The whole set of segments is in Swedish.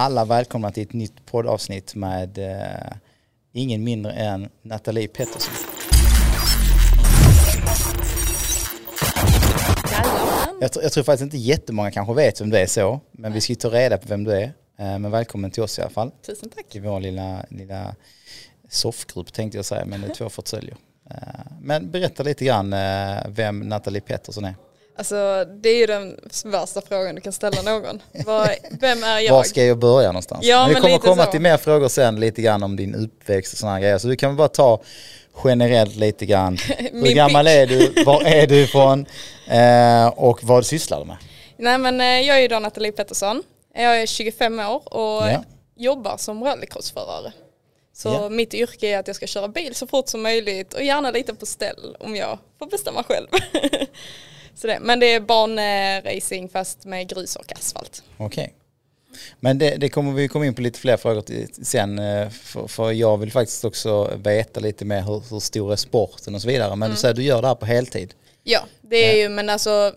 alla välkomna till ett nytt poddavsnitt med eh, ingen mindre än Nathalie Pettersson. Jag, jag, tror faktiskt inte jättemånga kanske vet vem du är så, men vi ska ju ta reda på vem du är. Eh, men välkommen till oss i alla fall. Tusen tack. I vår lilla, lilla soffgrupp tänkte jag säga, men det är två fåtöljer. Eh, men berätta lite grann eh, vem Nathalie Pettersson är. Alltså det är ju den värsta frågan du kan ställa någon. Var, vem är jag? Var ska jag börja någonstans? Ja, men vi kommer komma så. till mer frågor sen lite grann om din uppväxt och sådana grejer. Så du kan väl bara ta generellt lite grann. Hur gammal är du? Var är du ifrån? Eh, och vad sysslar du med? Nej men eh, jag är ju då Nathalie Pettersson. Jag är 25 år och Ja. jobbar som rallycrossförare. Så Ja. mitt yrke är att jag ska köra bil så fort som möjligt och gärna lite på ställ om jag får bestämma själv. så det. Men det är banracing fast med grus och asfalt. Okej. Men det, det kommer vi komma in på lite fler frågor till, sen. eh, För, för jag vill faktiskt också veta lite mer hur, hur stor är sporten och så vidare. Men du säger du gör det här på heltid. Ja, det är Ja. ju men alltså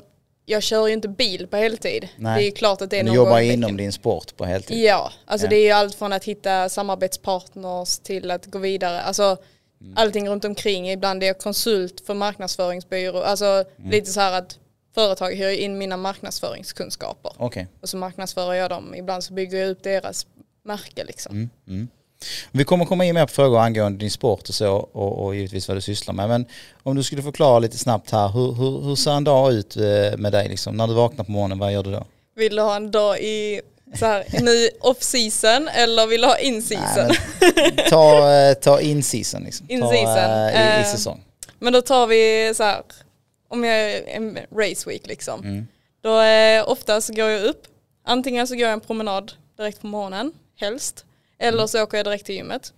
jag kör ju inte bil på heltid. Nej. Det är ju klart att det är Men du någon jobbar i inom din sport på heltid. Ja, alltså Ja. det är ju allt från att hitta samarbetspartners till att gå vidare. Alltså Mm. allting runt omkring. Ibland är jag konsult för marknadsföringsbyrå. Alltså Mm. lite så här att företag hyr in mina marknadsföringskunskaper. Okej. Och så marknadsför jag dem. Ibland så bygger jag upp deras märke liksom. Mm, mm. Vi kommer komma in mer på frågor angående din sport och så och, och givetvis vad du sysslar med. Men om du skulle förklara lite snabbt här, hur, hur, hur ser en dag ut eh, med dig liksom? När du vaknar på morgonen, vad gör du då? Vill du ha en dag i så här, ny off-season eller vill du ha in-season? Nej, ta, eh, ta in season liksom. In ta, season. eh, i, i Eh, säsong. Men då tar vi så här, om jag är en race week liksom. Mm. Då eh, oftast går jag upp, antingen så går jag en promenad direkt på morgonen, helst. Eller så åker jag direkt till gymmet,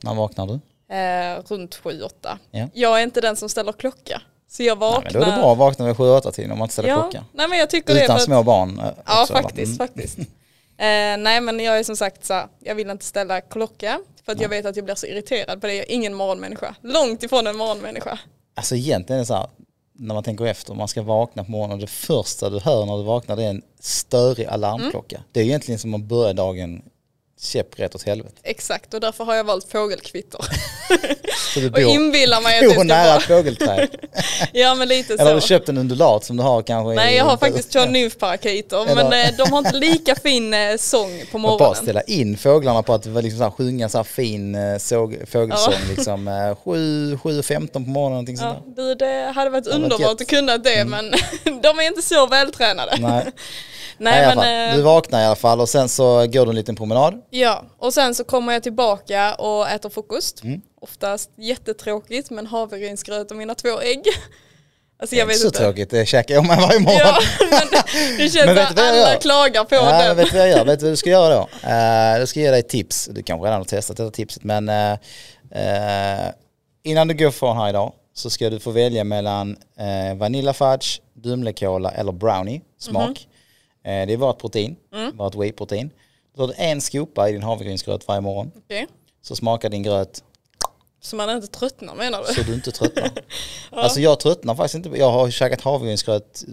När vaknar du? eh, runt 7-8. Ja. Jag är inte den som ställer klocka. Så jag Nej, vaknar. men då är det bra att vakna vid 7-8 tiden om man inte ställer ja. klockan. Nej men jag tycker det. Utan För att, små barn ja också, eller? faktiskt, Mm. faktiskt. Eh, nej men jag är som sagt så jag vill inte ställa klocka. För att jag vet att jag blir så irriterad på det. Jag är ingen morgonmänniska. Långt ifrån en morgonmänniska. Alltså egentligen är det så här, när man tänker efter, man ska vakna på morgonen och det första du hör när du vaknar det är en störig alarmklocka. Mm. Det är egentligen som att börja dagen käpprätt åt helvete. Exakt och därför har jag valt fågelkvitter. Så och inbillar mig att det ska nära vara... fågelträd. Ja men lite Eller har du så. köpt en undulat som du har kanske? Nej jag har faktiskt kört nymfparakiter Eller- men eh, de har inte lika fin eh, sång på Och bara morgonen. ställa in fåglarna på att liksom så här, sjunga så här fin eh, såg, fågelsång Ja. liksom eh, 7, 7, 15 på morgonen någonting sånt Ja, du, det hade varit underbart att kunna det men de är inte så vältränade. där. Nej, Nej, Nej, men, eh, Du vaknar i alla fall och sen så går du en liten promenad. Ja, och sen så kommer jag tillbaka och äter frukost. Mm. Oftast jättetråkigt men havregrynsgröt och mina två ägg. Alltså jag inte vet så inte. tråkigt, det käkar jag med varje morgon. Ja, men det känns Men att alla klagar på Ja, den. vet du vad jag gör? Vet du vad du ska göra då? Uh, jag ska ge dig ett tips. Du kanske redan har testat detta tipset men eh, innan du går från här idag så ska du få välja mellan uh, Vanilla Fudge, Dumlekola eller Brownie smak. Mhm. Eh, det är ett protein, Mm. ett whey-protein. Då tar du en skopa i din havregrynsgröt varje morgon. Okej. Så smakar din gröt Så man inte tröttnar menar du? så du inte tröttnar. Alltså jag tröttnar faktiskt inte. Jag har käkat havregrynsgröt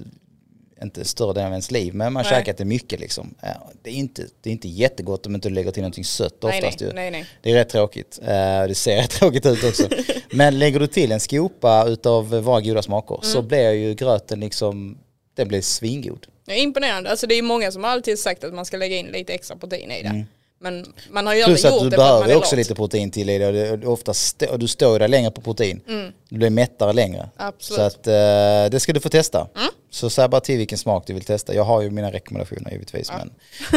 inte större delen av ens liv, men man har käkat det mycket liksom. Ja, Det är, inte, det är inte jättegott om inte du lägger till någonting sött nej, oftast nej, ju. nej, nej. Det är rätt tråkigt. Eh, Det ser rätt tråkigt ut också. Men lägger du till en skopa utav våra goda smaker så Mm. blir ju gröten liksom, den blir svingod. Det är imponerande. Alltså det är många som alltid sagt att man ska lägga in lite extra protein i det. Men man har ju Mm. Plus att gjort du behöver också lite protein till i det och, ofta stå, och du står ju där längre på protein. Du blir mättare längre. Mm. Absolut. Så att eh, det ska du få testa. Mm. Så säg bara till vilken smak du vill testa. Jag har ju mina rekommendationer givetvis men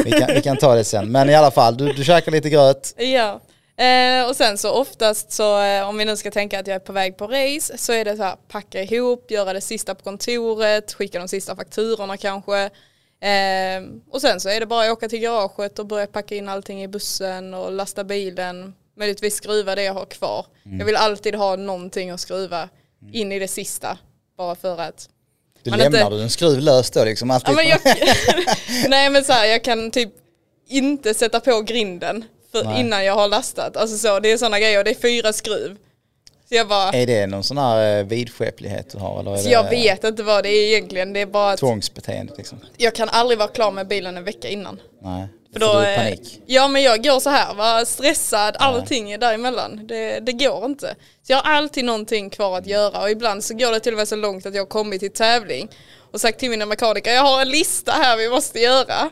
vi kan, vi kan ta det sen. Men i alla fall, du, du käkar lite gröt. Ja. Eh, och sen så oftast så eh, om vi nu ska tänka att jag är på väg på race så är det så här packa ihop, göra det sista på kontoret, skicka de sista fakturorna kanske. Eh, och sen så är det bara att åka till garaget och börja packa in allting i bussen och lasta bilen. Möjligtvis skruva det jag har kvar. Mm. Jag vill alltid ha någonting att skruva in i det sista. Bara för att Du lämnar inte- du en skruv lös då liksom. Alltid. Ja, men jag, nej men så här, jag kan typ inte sätta på grinden för innan jag har lastat. Alltså så, det är sådana grejer, det är fyra skruv. Bara, Är det någon sån här eh, vidskeplighet du har? Eller så det jag vet inte vad det är egentligen. Det är bara tvångsbeteende liksom? jag kan aldrig vara klar med bilen en vecka innan. Nej. För du eh, panik? Ja men jag går så här, var stressad, allting är däremellan. Det, det går inte. Så jag har alltid någonting kvar att göra och ibland så går det till och med så långt att jag har kommit till tävling och sagt till mina mekaniker, jag har en lista här vi måste göra.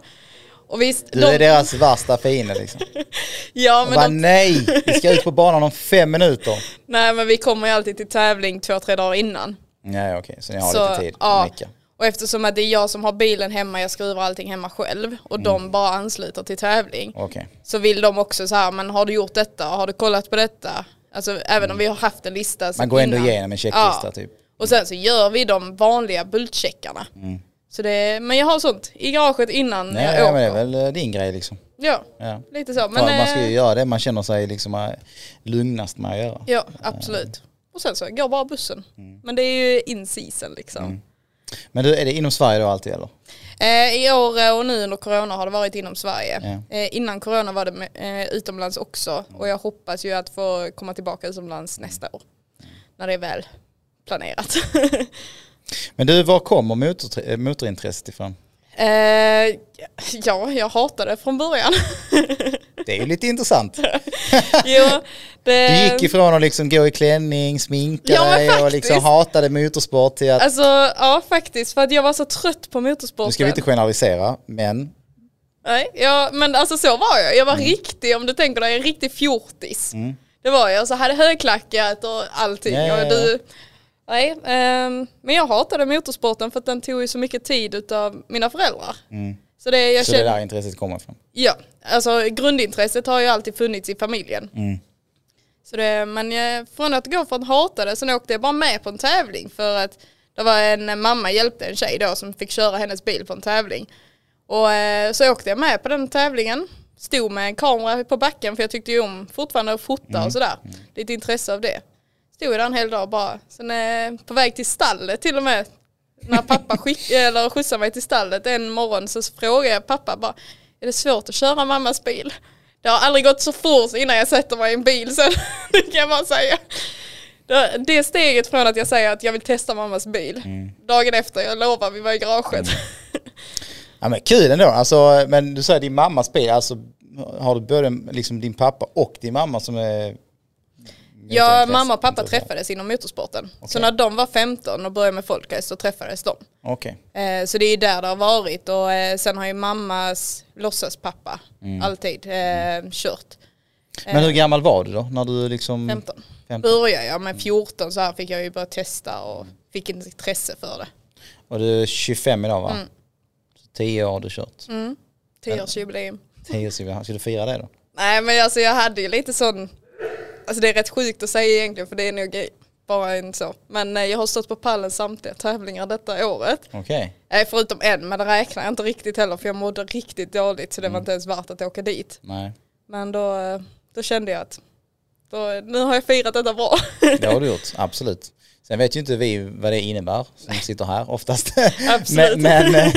Och visst, Du de- är deras värsta fiende liksom. ja, men bara de, nej, vi ska ut på banan om fem minuter. nej men vi kommer ju alltid till tävling två, tre dagar innan. Nej okej, så ni har Så, lite tid ja. mecka. Och eftersom att det är jag som har bilen hemma, jag skruvar allting hemma själv och Mm. de bara ansluter till tävling. Okej. Så vill de också så här, men har du gjort detta? Har du kollat på detta? Alltså även om vi har haft en lista Man går ändå innan. igenom en checklista Ja. typ. Och sen så gör vi de vanliga bultcheckarna. Mm. Så det, men jag har sånt i garaget innan Nej, jag ja, åker. men det är väl eh, din grej liksom. Ja, Ja. lite så. Men, man ska ju eh, göra det man känner sig liksom eh, lugnast med att göra. Ja, absolut. Och sen så går bara bussen. Mm. Men det är ju in season liksom. Men du, är det inom Sverige då alltid eller? Eh, I år och nu under corona har det varit inom Sverige. Ja. Eh, innan corona var det med, eh, utomlands också. Och jag hoppas ju att få komma tillbaka utomlands nästa år. När det är väl planerat. Men du, var kommer motor, motorintresset ifrån? eh, ja, jag hatade det från början. Det är ju lite intressant. jo, det, Du gick ifrån att liksom gå i klänning, sminka Ja, dig och liksom hatade motorsport till att, Alltså ja faktiskt för att jag var så trött på motorsporten. nu ska vi inte generalisera, men Nej, ja, men alltså så var jag. Jag var riktig, om du tänker dig, en riktig fjortis. Mm. Det var jag. Så hade högklackat och allting. Ja, ja, Och du, nej, ehm, men jag hatade motorsporten för att den tog ju så mycket tid av mina föräldrar. Så det, jag Mm. så det kände, där intresset kommer ifrån. ja, alltså grundintresset har ju alltid funnits i familjen. Mm. Så det, men jag, från att gå från att hata det, sen åkte jag bara med på en tävling för att det var en mamma hjälpte en tjej då som fick köra hennes bil på en tävling. Och eh, så åkte jag med på den tävlingen, stod med en kamera på backen för jag tyckte ju om fortfarande att fota och sådär. Lite intresse av det. Stod där en hel dag bara. Sen eh, på väg till stallet till och med, när pappa skick, eller skjutsade mig till stallet en morgon så frågade jag pappa bara, är det svårt att köra mammas bil? Det har aldrig gått så fort innan jag sätter mig i en bil sen, det kan jag bara säga. Det- steget från att jag säger att jag vill testa mammas bil, dagen efter, jag lovar vi var i garaget. Ja men kul ändå, alltså, men du säger din mammas bil, alltså har du både liksom din pappa och din mamma som är Ja, mamma och pappa träffades inom motorsporten. Så Okej. när de var 15 och började med folkrace så träffades de. Okej. Eh, så det är där det har varit och eh, sen har ju mammas låtsaspappa alltid eh, kört. Men hur gammal var du då när du liksom... 15. 15. Började jag med 14 så här fick jag ju börja testa och fick ett intresse för det. Och du är 25 idag va? Mm. Så 10 år har du kört. 10-årsjubileum. 10 år, ska du fira det då? Nej men alltså jag hade ju lite sån, alltså det är rätt sjukt att säga egentligen för det är nog bara en så. Men eh, jag har stått på pallen samtliga tävlingar detta året. Okej. Nej, förutom en, men det räknar jag inte riktigt heller för jag mådde riktigt dåligt så det Mm. var inte ens värt att åka dit. Nej, Men då, eh, då kände jag att då, nu har jag firat detta bra. det har du gjort, absolut. Sen vet ju inte vi vad det innebär som sitter här oftast. Men, men,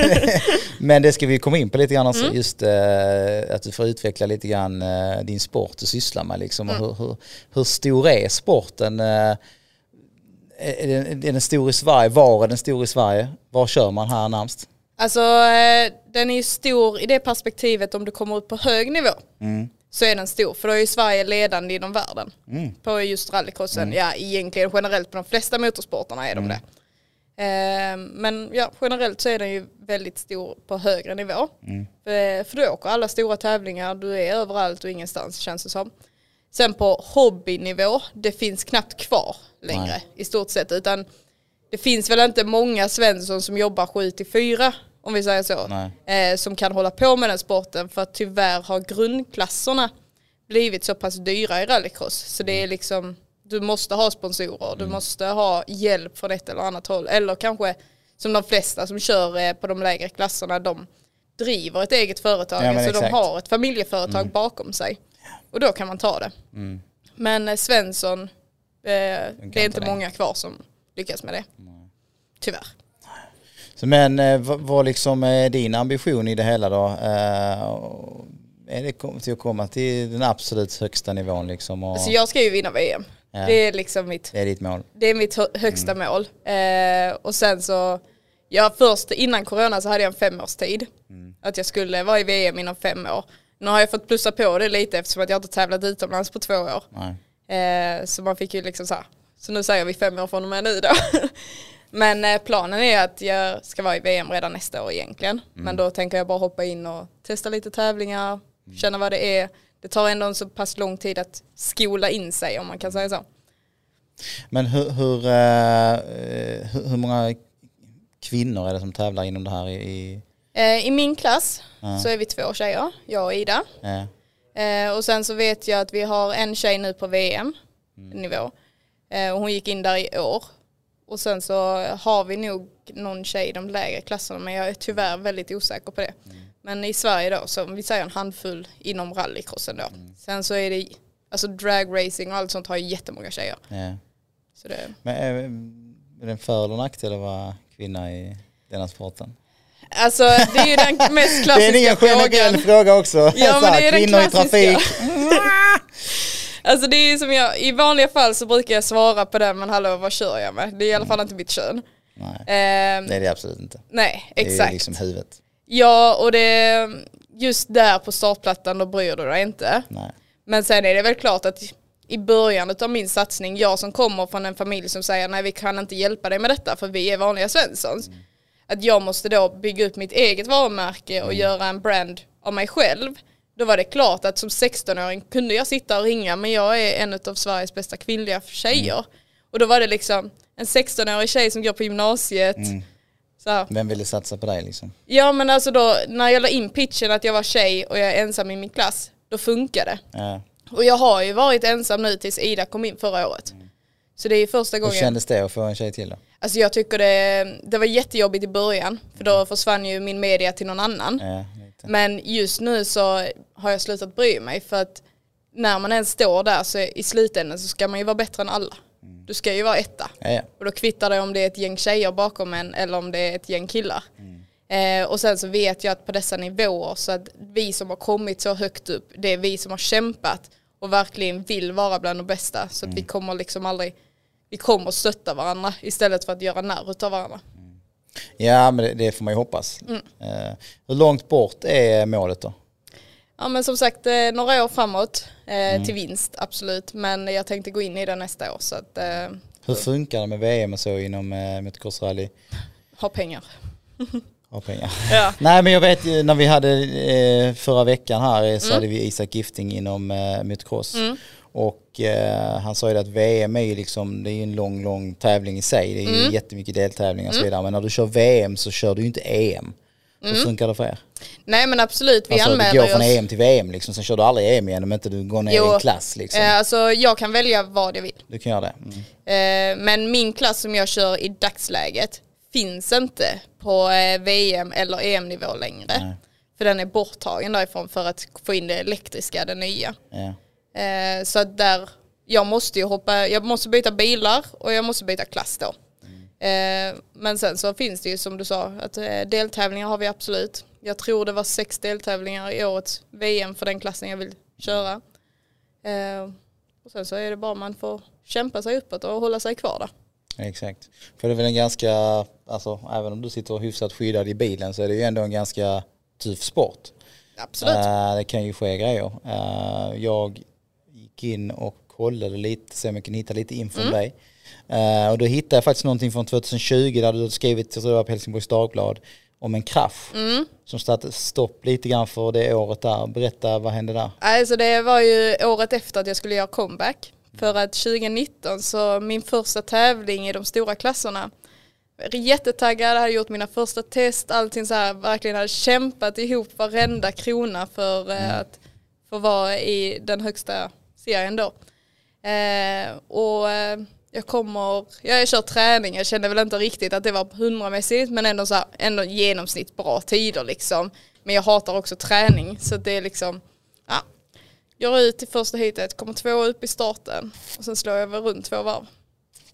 men det ska vi komma in på lite grann också. Mm. Just eh, att du får utveckla lite grann eh, din sport du sysslar med. Liksom, Mm. hur, hur, hur stor är sporten? Eh, är, den, är den stor i Sverige? Var är den stor i Sverige? Var kör man här närmst? Alltså den är ju stor i det perspektivet om du kommer upp på hög nivå. Mm. Så är den stor, för då är ju Sverige ledande inom världen. Mm. På just rallycrossen, ja egentligen generellt på de flesta motorsporterna är de det. Eh, men ja, generellt så är den ju väldigt stor på högre nivå. För, för du åker alla stora tävlingar, du är överallt och ingenstans känns det som. Sen på hobbynivå, det finns knappt kvar längre Nej. i stort sett. Utan det finns väl inte många Svensson som jobbar 7 till 4 om vi säger så. Eh, som kan hålla på med den sporten för att tyvärr har grundklasserna blivit så pass dyra i rallycross. Så det är liksom, du måste ha sponsorer, du måste ha hjälp från ett eller annat håll. Eller kanske som de flesta som kör eh, på de lägre klasserna, de driver ett eget företag. Ja, men alltså de har ett familjeföretag bakom sig. Och då kan man ta det. Men eh, Svensson, eh, det är inte många kvar som lyckas med det. Tyvärr. Men eh, vad, liksom är din ambition i det hela då? Eh, är det till att komma till den absolut högsta nivån liksom? Och, Alltså jag ska ju vinna VM. Ja. Det är liksom mitt Det är ditt mål? Det är mitt hö- högsta Mm. mål. Eh, och sen så, ja först innan corona så hade jag en femårstid. Mm. att jag skulle vara i VM inom fem år. Nu har jag fått plussa på det lite eftersom att jag inte tävlat utomlands på två år. Nej. Så man fick ju liksom så här, så nu säger vi fem år från och med nu då. Men eh, planen är att jag ska vara i VM redan nästa år egentligen. Mm. Men då tänker jag bara hoppa in och testa lite tävlingar, känna vad det är. Det tar ändå en så pass lång tid att skola in sig om man kan säga så. Men hur, hur, eh, hur, många kvinnor är det som tävlar inom det här i, i Eh, I min klass Ja. så är vi två tjejer, jag och Ida. och sen så vet jag att vi har en tjej nu på VM-nivå. Och hon gick in där i år. Och sen så har vi nog någon tjej i de lägre klasserna men jag är tyvärr väldigt osäker på det. Men i Sverige då, så om vi säger en handfull inom rallycrossen då. Sen så är det, alltså dragracing och allt sånt har ju jättemånga tjejer. eh. Så det, Men är, är det en för eller nackdel att vara kvinna i denna sporten? alltså det är ju den mest Det är ingen klassiska generell frågan. fråga också. Ja, men det är den kvinnor i klassiska. trafik. Alltså det är som jag, i vanliga fall så brukar jag svara på den men hallå vad kör jag med? Det är i alla fall inte mitt kön. Nej, Ehm, det är det absolut inte. nej, Det exakt. är liksom huvudet. Ja, och det just där på startplattan då bryr du dig inte. Nej. Men sen är det väl klart att i början av min satsning, jag som kommer från en familj som säger nej vi kan inte hjälpa dig med detta för vi är vanliga svenssons. Att jag måste då bygga upp mitt eget varumärke och göra en brand av mig själv. Då var det klart att som 16-åring kunde jag sitta och ringa men jag är en av Sveriges bästa kvinnliga tjejer. Och då var det liksom en 16-årig tjej som går på gymnasiet. Så här, Vem ville satsa på dig liksom? Ja men alltså då när jag la in pitchen att jag var tjej och jag är ensam i min klass, då funkar det. Ja. Och jag har ju varit ensam nu tills Ida kom in förra året. Så det är första Hur gången. kändes det att få en tjej till då? Alltså jag tycker det, det var jättejobbigt i början för då försvann ju min media till någon annan. Ja, lite. Men just nu så har jag slutat bry mig för att när man ens står där så i slutändan så ska man ju vara bättre än alla. Du ska ju vara etta. Ja, ja. Och då kvittar det om det är ett gäng tjejer bakom en eller om det är ett gäng killar. Eh, och sen så vet jag att på dessa nivåer så att vi som har kommit så högt upp, det är vi som har kämpat och verkligen vill vara bland de bästa. Så att vi kommer liksom aldrig, vi kommer stötta varandra istället för att göra narr av varandra. Ja men det, det får man ju hoppas. Mm. Eh, hur långt bort är målet då? Ja men som sagt eh, några år framåt eh, till vinst absolut men jag tänkte gå in i det nästa år så att eh, Hur funkar det med VM och så inom eh, motocrossrally? ha pengar. Ha pengar. Ja. Nej men jag vet ju när vi hade eh, förra veckan här eh, så Mm. hade vi Isak Gifting inom eh, motocross. Och eh, han sa ju att VM är ju liksom, det är ju en lång, lång tävling i sig. Det är ju Mm. jättemycket deltävlingar och så vidare. Men när du kör VM så kör du ju inte EM. Hur funkar det för er? Nej men absolut vi Alltså du anmäler går från oss. EM till VM liksom, sen kör du aldrig EM igen om inte du går ner Jo. i en klass liksom. Eh, alltså jag kan välja vad jag vill. Du kan göra det. Mm. Eh, men min klass som jag kör i dagsläget finns inte på eh, VM eller EM-nivå längre. Nej. För den är borttagen därifrån för att få in det elektriska, det nya. Ja. Eh, så att där, jag måste ju hoppa, jag måste byta bilar och jag måste byta klass då. Eh, men sen så finns det ju som du sa, att eh, deltävlingar har vi absolut. Jag tror det var sex deltävlingar i årets VM för den klassen jag vill köra. Eh, och sen så är det bara man får kämpa sig uppåt och hålla sig kvar där. Exakt. För det är väl en ganska, alltså även om du sitter hyfsat skyddad i bilen så är det ju ändå en ganska tuff sport. Absolut. Eh, det kan ju ske grejer. Eh, jag gick in och kollade lite, så jag kan hitta lite info Mm. om dig. Eh, och då hittade jag faktiskt någonting från 2020 där du hade skrivit, jag tror det var på Helsingborgs Dagblad, om en krasch Mm. som satte stopp lite grann för det året där. Berätta, vad hände där? Alltså det var ju året efter att jag skulle göra comeback. För att 2019 så min första tävling i de stora klasserna. Jättetaggad, hade gjort mina första test, allting så här, verkligen hade kämpat ihop varenda krona för eh, att få vara i den högsta serien då. Eh, och eh, jag kommer, jag kör träning, jag kände väl inte riktigt att det var hundramässigt men ändå så här, ändå genomsnitt bra tider liksom. Men jag hatar också träning så det är liksom, ja. Gör ut i första heatet, kommer två upp i starten och sen slår jag väl runt två varv.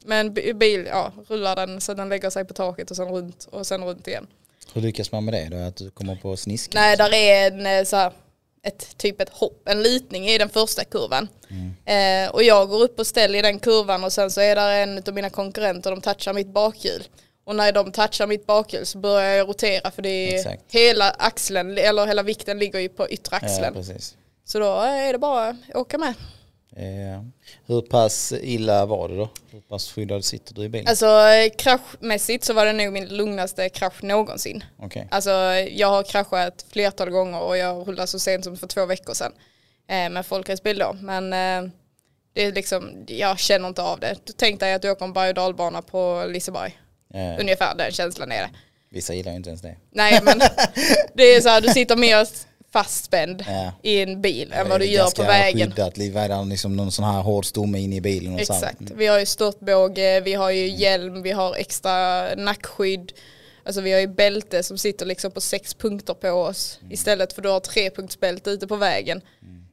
Men bi- bil, ja, rullar den så den lägger sig på taket och sen runt och sen runt igen. Hur lyckas man med det då? Att du kommer på snisk? Nej, där är en eh, så här, ett typ ett hopp, en lutning i den första kurvan. Mm. Eh, och jag går upp och ställer i den kurvan och sen så är där en av mina konkurrenter, de touchar mitt bakhjul. Och när de touchar mitt bakhjul så börjar jag rotera för det är Exakt. hela axeln, eller hela vikten ligger ju på yttre Ja, axeln. precis. så då är det bara att åka med. Eh, hur pass illa var det då? Hur pass skyddad sitter du i bilen? Alltså kraschmässigt så var det nog min lugnaste krasch någonsin. Okej. Alltså jag har kraschat flertal gånger och jag rullade så sent som för två veckor sedan. Eh, med folkracebil då. Men eh, det är liksom, jag känner inte av det. Tänk dig att du åker en berg och dalbana på Liseberg. Eh, Ungefär den känslan är det. vissa gillar ju inte ens det. Nej men det är så här, du sitter mer fastspänd Ja. i en bil än Det vad är du gör ganska på vägen. Skyddat, livet, liksom någon sån här hård stomme in i bilen. Och så här. Exakt. Vi har ju störtbåge, vi har ju hjälm, vi har extra nackskydd. Alltså vi har ju bälte som sitter liksom på sex punkter på oss istället för du har trepunktsbälte ute på vägen.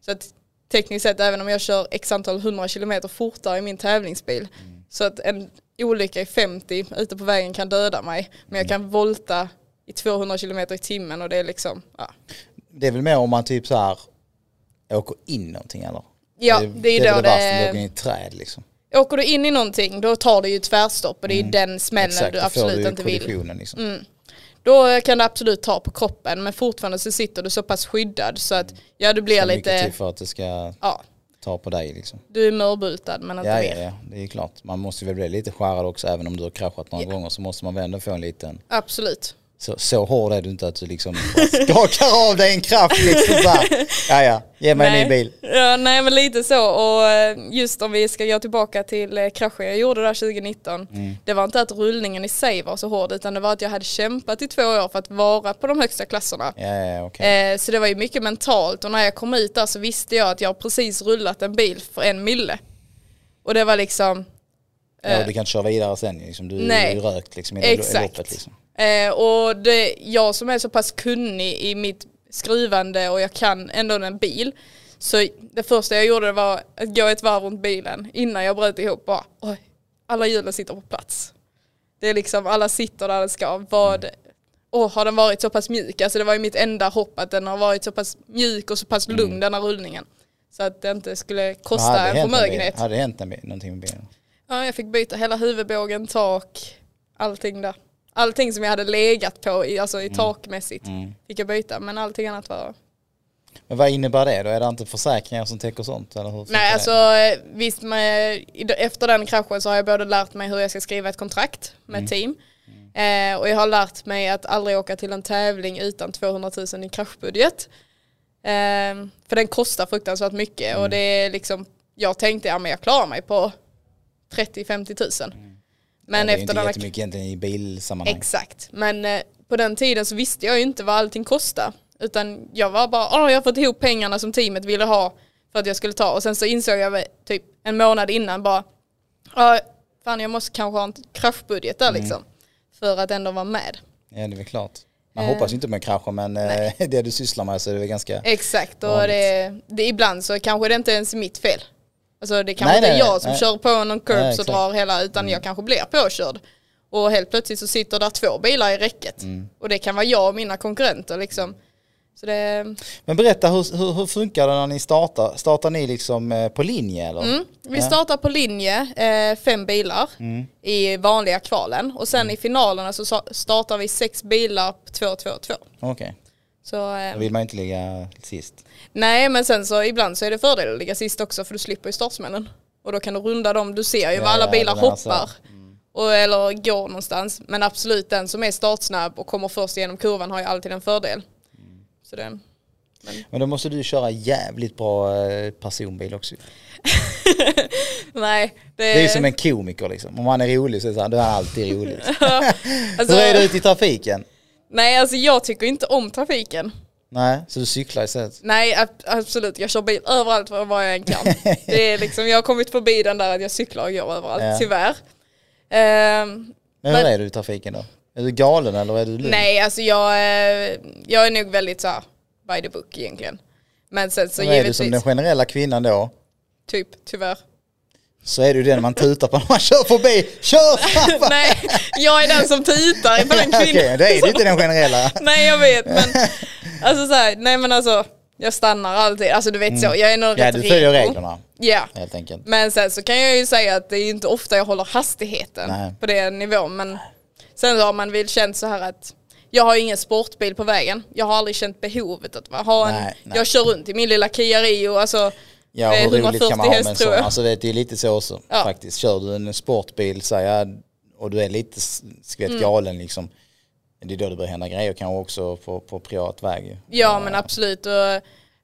Så att tekniskt sett även om jag kör x antal hundra kilometer fortare i min tävlingsbil så att en olycka i 50 ute på vägen kan döda mig men jag kan volta i 200 kilometer i timmen och det är liksom, ja. Det är väl mer om man typ så här åker in någonting eller? Ja, det är det, då det värsta, det- du åker in i träd liksom. Åker du in i någonting då tar du ju tvärstopp och det är ju den smällen Exakt, du absolut du inte vill. liksom. Då kan det absolut ta på kroppen men fortfarande så sitter du så pass skyddad så att ja du blir Så mycket lite, till för att det ska ja ta på dig liksom. du är mörbultad men inte Ja, mer. ja, ja, det är klart. Man måste väl bli lite skärrad också även om du har kraschat några gånger så måste man väl ändå få en liten Absolut. Så, så hård är du inte att du liksom skakar av dig en kraft liksom så här. Ja ja, ge mig en ny bil. Ja, nej men lite så och eh, just om vi ska gå tillbaka till eh, kraschen jag gjorde där 2019. Mm. Det var inte att rullningen i sig var så hård utan det var att jag hade kämpat i två år för att vara på de högsta klasserna. Ja ja okej. Eh, så det var ju mycket mentalt och när jag kom ut där så visste jag att jag precis rullat en bil för en mille. Och det var liksom, Ja, du kan inte köra vidare sen liksom. Du Nej. är ju rökt liksom i Exakt. loppet liksom. Eh, och det, jag som är så pass kunnig i mitt skrivande och jag kan ändå en bil. Så det första jag gjorde var att gå ett varv runt bilen innan jag bröt ihop. Bara, Oj, alla hjulen sitter på plats. Det är liksom, alla sitter där det ska. Vad, åh, har den varit så pass mjuk? Alltså det var ju mitt enda hopp att den har varit så pass mjuk och så pass lugn den här rullningen. Så att det inte skulle kosta en förmögenhet. Hade det hänt någonting med bilen? Ja, jag fick byta hela huvudbågen, tak, allting där. Allting som jag hade legat på, i, alltså i takmässigt, fick jag byta. Men allting annat var... Men vad innebär det då? Är det inte försäkringar som täcker sånt? Eller hur Nej, det? alltså eh, visst, med, i- efter den kraschen så har jag både lärt mig hur jag ska skriva ett kontrakt med ett team. Eh, och jag har lärt mig att aldrig åka till en tävling utan 200 000 i kraschbudget. Eh, för den kostar fruktansvärt mycket och det är liksom, jag tänkte ja men jag klarar mig på 30-50 000. Men ja, det är efter inte den här jättemycket egentligen i bilsammanhang. Exakt, men eh, på den tiden så visste jag ju inte vad allting kostade. Utan jag var bara, åh jag har fått ihop pengarna som teamet ville ha för att jag skulle ta. Och sen så insåg jag typ en månad innan bara, ja fan jag måste kanske ha en kraschbudget där liksom. För att ändå vara med. Ja det är väl klart. Man Eh. hoppas ju inte med krascher men eh, det du sysslar med så är det väl ganska... Exakt, och det, det, ibland så kanske det inte ens är mitt fel. Alltså det kanske inte är jag som nej. kör på någon curb Nej. Mm. drar hela, utan jag kanske blir påkörd. Och helt plötsligt så sitter där två bilar i räcket. Mm. Och det kan vara jag och mina konkurrenter liksom. Så det, Men berätta hur, hur, hur funkar det när ni startar? Startar ni liksom eh, på linje eller? Mm, vi startar på linje, eh, fem bilar i vanliga kvalen. Och sen i finalerna så startar vi sex bilar på 2-2-2. Okej, Så, eh, då vill man inte ligga sist. Nej men sen så ibland så är det fördel att ligga sist också för du slipper ju startsmännen. Och då kan du runda dem, du ser ju Ja, vad alla ja, bilar det hoppar. Och, eller går någonstans. Men absolut den som är startsnabb och kommer först genom kurvan har ju alltid en fördel. Så det, Men då måste du köra jävligt bra eh, personbil också. nej. Det, Det är ju som en komiker liksom. Om man är rolig så är det här, då är han alltid rolig. alltså, Hur är du ute i trafiken? Nej alltså jag tycker inte om trafiken. Nej, så du cyklar istället? Nej ab- absolut, jag kör bil överallt var jag än kan. det är liksom, jag har kommit förbi den där att jag cyklar och går överallt, Ja. tyvärr. Ehm, Men hur Men- är du i trafiken då? Är du galen eller är du lugn? nej, alltså jag, eh, jag är nog väldigt så här, by the book egentligen. Men sen så Men är du givetvis, som den generella kvinnan då? typ tyvärr. Så är du den man tutar på när man kör förbi. Kör! fan! nej, jag är den som tutar på den Okej, kvinnan. då är du inte den generella. nej jag vet, men alltså så här, nej men alltså, jag stannar alltid, alltså du vet så, jag är nog Mm. Ja, rätt du följer reko. reglerna Ja, helt enkelt. Men sen så kan jag ju säga att det är inte ofta jag håller hastigheten Nej. på den nivån. Men Sen har man väl känt så här att jag har ingen sportbil på vägen. Jag har aldrig känt behovet att ha en, Nej, nej. jag kör runt i min lilla Kia Rio, alltså Ja, hur roligt kan man ha med en sån? Alltså det är lite så också Ja. faktiskt. Kör du en sportbil så här, och du är lite skvätt Mm. galen liksom. Det är då det börjar hända grejer kanske också på, på privat väg. Ja men absolut. Och,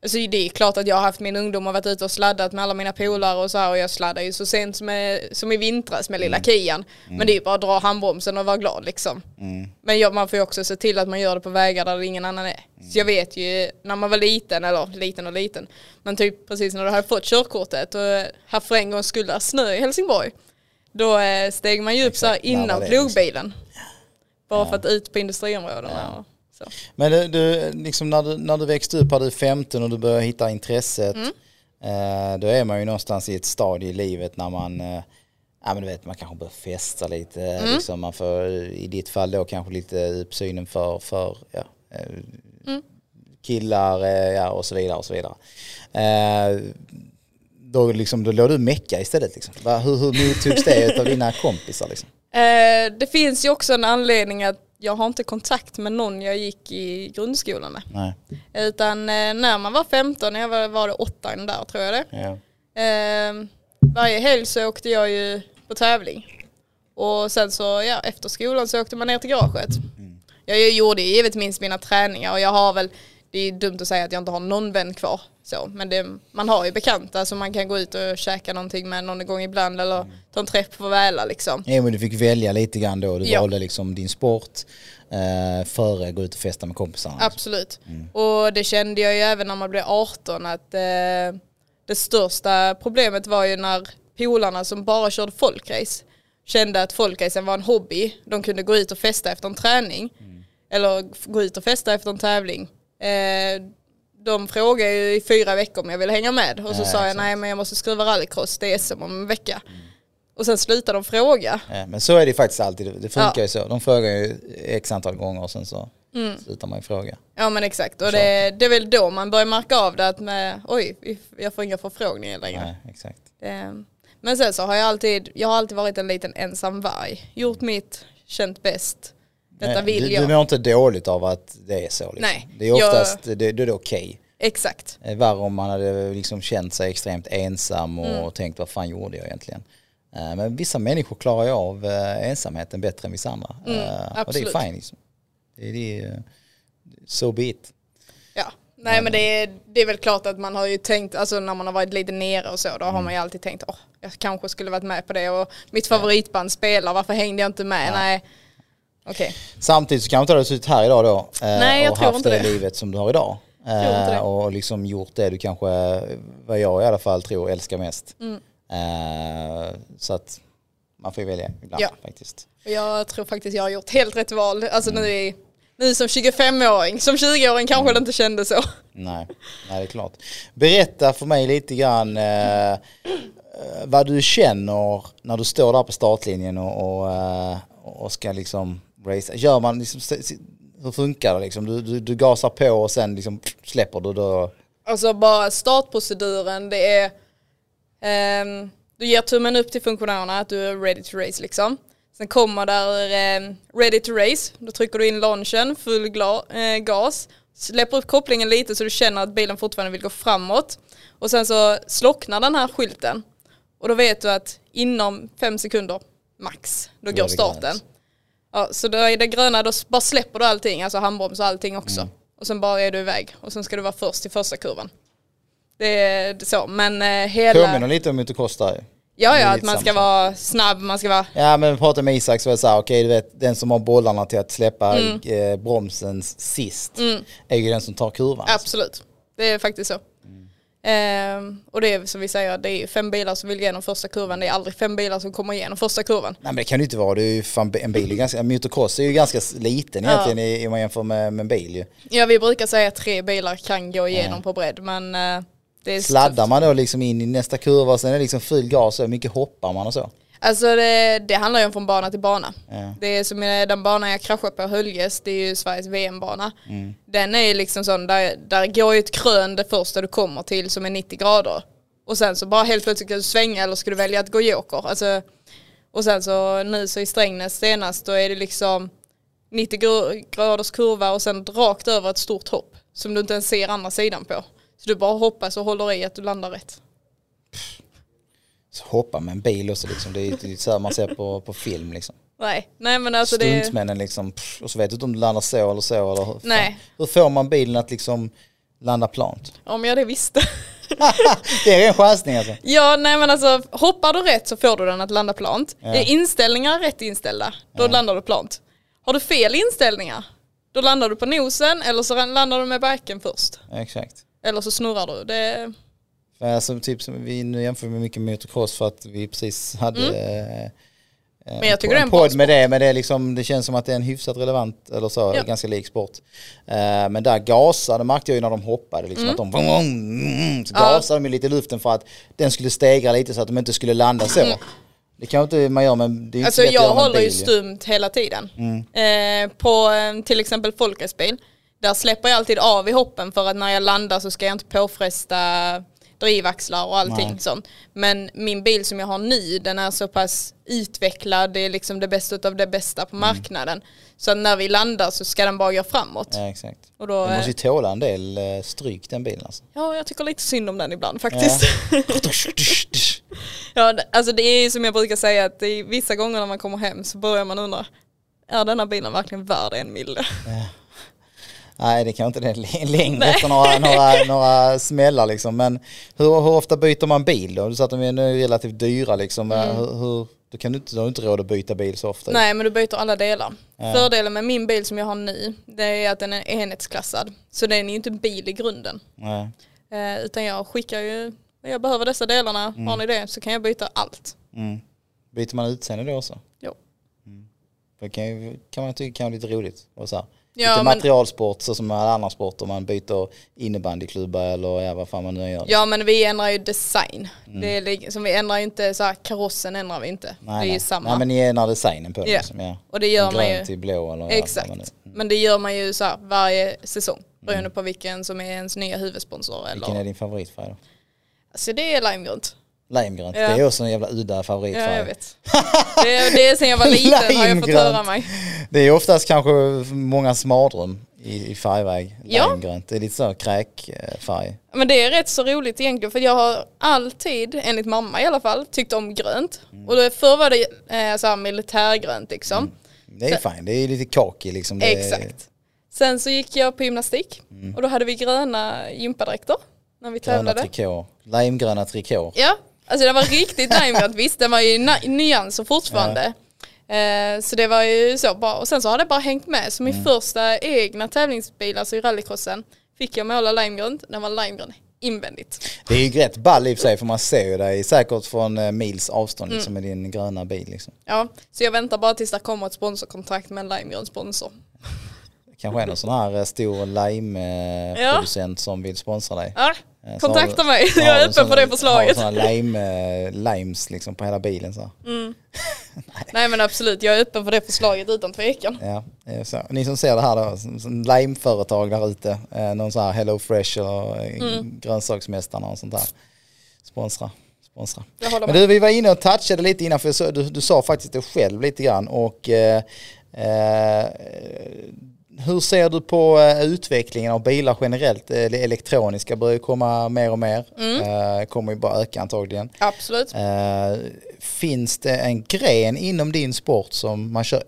alltså, det är klart att jag har haft min ungdom och varit ute och sladdat med alla mina polare och så här och jag sladdar ju så sent som, eh, som i vintras med lilla Mm. Kian. Men det är ju bara att dra handbromsen och vara glad liksom. Mm. Men ja, man får ju också se till att man gör det på vägar där ingen annan är. Så jag vet ju när man var liten, eller liten och liten, men typ precis när du hade fått körkortet och eh, här för en gång skulle det snö i Helsingborg. Då eh, steg man ju upp så här innan plogbilen. Bara för att ut på industriområdena. Så. Men du, du, liksom när, du, när du växte upp, hade du 15 och du började hitta intresset. Mm. Eh, då är man ju någonstans i ett stadie i livet när man, eh, ja men du vet man kanske börjar festa lite. Mm. Liksom man får i ditt fall då kanske lite uppsynen för, för ja, eh, Mm. killar eh, ja, och så vidare och så vidare. Eh, då, liksom, då låg du mecka istället liksom. Hur, hur mottogs det av dina kompisar liksom? Eh, det finns ju också en anledning att jag har inte kontakt med någon jag gick i grundskolan med. Nej. Utan eh, när man var 15, när jag var, var det åttan där tror jag det. Ja. Eh, varje helg så åkte jag ju på tävling. Och sen så, ja, efter skolan så åkte man ner till garaget. Jag gjorde givetvis mina träningar och jag har väl, det är dumt att säga att jag inte har någon vän kvar. Så, men det, man har ju bekanta som man kan gå ut och käka någonting med någon gång ibland eller ta en träff på Väla liksom. Ja men du fick välja lite grann då. Du Ja. valde liksom din sport eh, före att gå ut och festa med kompisarna. Absolut. Och det kände jag ju även när man blev 18 att eh, det största problemet var ju när polarna som bara körde folkrace kände att folkracen var en hobby. De kunde gå ut och festa efter en träning. Eller f- gå ut och festa efter en tävling. Eh, de frågade ju i fyra veckor om jag ville hänga med. Och så Ja, sa jag nej men jag måste skriva rallycross, det är SM om en vecka. Och sen slutade de fråga. Ja, men så är det faktiskt alltid. Det funkar Ja. Mm. ju så. De frågar ju x antal gånger och sen så slutar man ju fråga. Ja men exakt. Och det, det är väl då man börjar märka av det att med, oj, jag får inga förfrågningar längre. Nej, exakt. Det, men sen så har jag alltid, jag har alltid varit en liten ensam varg. Gjort mitt, känt bäst. Detta vill du, jag. du mår inte dåligt av att det är så. Liksom. Nej, Det är jag- oftast, det, det är okej. Exakt. Det är Värre om man hade liksom känt sig extremt ensam och Mm. tänkt vad fan gjorde jag egentligen. Eh, Men vissa människor klarar ju av eh, ensamheten bättre än vissa andra. Eh, Och det Mm, är fine liksom. Det är det, eh, so be it. Ja. Nej men det är, det är väl klart att man har ju tänkt, alltså när man har varit lite nere och så, då Mm. har man ju alltid tänkt, åh, jag kanske skulle varit med på det och mitt favoritband spelar, varför hängde jag inte med? Nej. Okej. Samtidigt så kanske du hade suttit här idag då eh, Nej, jag och tror haft inte det, det. livet som du har idag. Eh, och liksom gjort det du kanske, vad jag i alla fall tror, älskar mest. Mm. Eh, så att man får ju välja ibland Ja. faktiskt. Och Jag tror faktiskt jag har gjort helt rätt val. Alltså nu, i, nu som 25-åring, som 20-åring kanske det inte kändes så. Nej, nej, det är klart. Berätta för mig lite grann eh, vad du känner när du står där på startlinjen och, och, och ska liksom race. Gör man liksom, hur funkar det liksom? Du, du, du gasar på och sen liksom släpper du då? Alltså bara startproceduren, det är ehm, du ger tummen upp till funktionärerna att du är ready to race liksom. Sen kommer där ehm, ready to race, då trycker du in launchen, full eh, gas, släpper upp kopplingen lite så du känner att bilen fortfarande vill gå framåt. Och sen så slocknar den här skylten och då vet du att inom fem sekunder max, då går starten. Ja, så då är det gröna, då bara släpper du allting, alltså handbroms och allting också. Och sen bara är du iväg och sen ska du vara först i första kurvan. Det är så, men eh, hela... Påminner lite om Motocross där. Ja, ja, att man ska vara snabb, man ska vara... Ja men vi pratade med Isak så var det så här, okej du vet den som har bollarna till att släppa Mm. eh, bromsen sist är ju den som tar kurvan. Absolut, det är faktiskt så. Ehm, och det är som vi säger, det är fem bilar som vill igenom första kurvan, det är aldrig fem bilar som kommer igenom första kurvan. Nej men det kan det ju inte vara, det är ju fan, en bil är ganska, motocross är ju ganska liten Ja. egentligen om man jämför med, med en bil ju. Ja, vi brukar säga att tre bilar kan gå igenom på bredd, men eh, det är Sladdar man då liksom in i nästa kurva och sen är det liksom full gas och mycket hoppar man och så? Alltså det, det handlar ju om från bana till bana. Ja. Det är som den banan jag kraschade på Höljes, det är ju Sveriges VM-bana. Mm. Den är ju liksom sån, där, där går ju ett krön det första du kommer till som är 90 grader. Och sen så bara helt plötsligt ska du svänga eller ska du välja att gå joker. Alltså, Och sen så nu så i Strängnäs senast då är det liksom 90 gr- graders kurva och sen rakt över ett stort hopp som du inte ens ser andra sidan på. Så du bara hoppas och håller i att du landar rätt. Så hoppa med en bil också liksom. Det är ju så här man ser på, på film liksom. Nej, nej men alltså det... Stuntsmännen liksom. pff, Och så vet du inte om du landar så eller så. Eller hur, fan. Nej. hur får man bilen att liksom landa plant? Om jag det visste. det är en chansning alltså. Ja, nej men alltså hoppar du rätt så får du den att landa plant. Ja. Är inställningar rätt inställda, då landar du plant. Har du fel inställningar, då landar du på nosen eller så landar du med backen först. Exakt. Eller så snurrar du. Det, För alltså, typ som vi nu jämför vi mycket med motocross för att vi precis hade eh, Men jag tycker en en podd med det, men det, är liksom, det känns som att det är en hyfsat relevant, eller så, Ja. ganska lik sport. Eh, men där gasade märkte jag ju när de hoppade, liksom, att de mm, så Ja. gasade de ju lite i luften för att den skulle stegra lite så att de inte skulle landa så. Det kan inte man göra men det är alltså jag håller ju stumt hela tiden. Eh, på eh, till exempel folkracebil, där släpper jag alltid av i hoppen för att när jag landar så ska jag inte påfresta drivaxlar och allting Nej. sånt. Men min bil som jag har nu, den är så pass utvecklad, det är liksom det bästa av det bästa på marknaden. Så att när vi landar så ska den bara gå framåt. Ja exakt. Och då, Den eh, måste ju tåla en del eh, stryk den bilen alltså. ja, jag tycker lite synd om den ibland faktiskt. Ja. Ja, alltså det är ju som jag brukar säga att vissa gånger när man kommer hem så börjar man undra, är denna bilen verkligen värd en mille? Nej det kan inte det längre efter några, några, några smällar liksom. Men hur, hur ofta byter man bil då? Du sa att de är nu relativt dyra liksom. Hur, hur, då kan du inte, du har inte råd att byta bil så ofta. Nej men du byter alla delar. Ja. Fördelen med min bil som jag har nu, det är att den är enhetsklassad. Så den är ju inte en bil i grunden. Nej. Eh, utan jag skickar ju, jag behöver dessa delarna, har ni det så kan jag byta allt. Mm. Byter man utseende då också? Jo. Det kan, kan man tycka kan vara lite roligt. Och så här. Ja, lite men- materialsport så som alla andra sporter. Man byter innebandyklubba eller ja, vad fan man nu gör. Ja men vi ändrar ju design. Det är li- som vi ändrar ju inte så här, karossen ändrar vi inte. det är ju samma. Nej men ni ändrar designen på det. Ja. Liksom, ja. Och det gör man ju. till blå eller Exakt. man nu- Men det gör man ju så här varje säsong. Beroende Mm. på vilken som är ens nya huvudsponsor. Vilken är din favoritfärg då? Alltså det är limegrönt. Limegrönt. Ja. Det är också en jävla udda favoritfärg. Ja jag vet. Det är, det är sen jag var liten har jag fått höra mig. Det är oftast kanske många mardröm i, i färgväg. Ja. Limegrönt. Det är lite så kräkfärg. Men det är rätt så roligt egentligen för jag har alltid, enligt mamma i alla fall, tyckt om grönt. Mm. Och då förr var det eh, så här militärgrönt liksom. Det är fint. Det är lite kaki liksom. Är, Exakt. Sen så gick jag på gymnastik och då hade vi gröna gympadräkter när vi Mm. Gröna tävlade. trikå. Limegröna trikå. Ja, alltså det var riktigt limegrönt. Visst, den var ju na- nyanser fortfarande. Eh, så det var ju så bra. Och sen så har det bara hängt med. Så min Mm. första egna tävlingsbil, alltså i rallycrossen, fick jag måla limegrönt. Den var limegrön invändigt. Det är ju rätt ball i och för sig för man ser ju dig säkert från eh, mils Mm. avstånd liksom, med din gröna bil. Liksom. Ja, så jag väntar bara tills det kommer ett sponsorkontrakt med en limegrön sponsor. Kanske är någon sån här eh, stor lime-producent som vill sponsra dig. Ja, Eh, kontakta har- mig. Jag är öppen för det förslaget. Har såna lime, eh, limes liksom på hela bilen så. Nej men absolut, jag är öppen för det förslaget utan tvekan. Ja, så. Ni som ser det här då, lime-företag där ute, eh, någon sån här Hello Fresh eller eh, Mm. grönsaksmästarna och sånt där. Sponsra. Sponsra. Men du, vi var inne och touchade lite innan, för du, du sa faktiskt det själv lite grann. Och, eh, eh, hur ser du på eh, utvecklingen av bilar generellt? Eh, Det elektroniska börjar ju komma mer och mer. Mm. Eh, kommer ju bara öka antagligen. Absolut. Finns det en gren inom din sport som man kör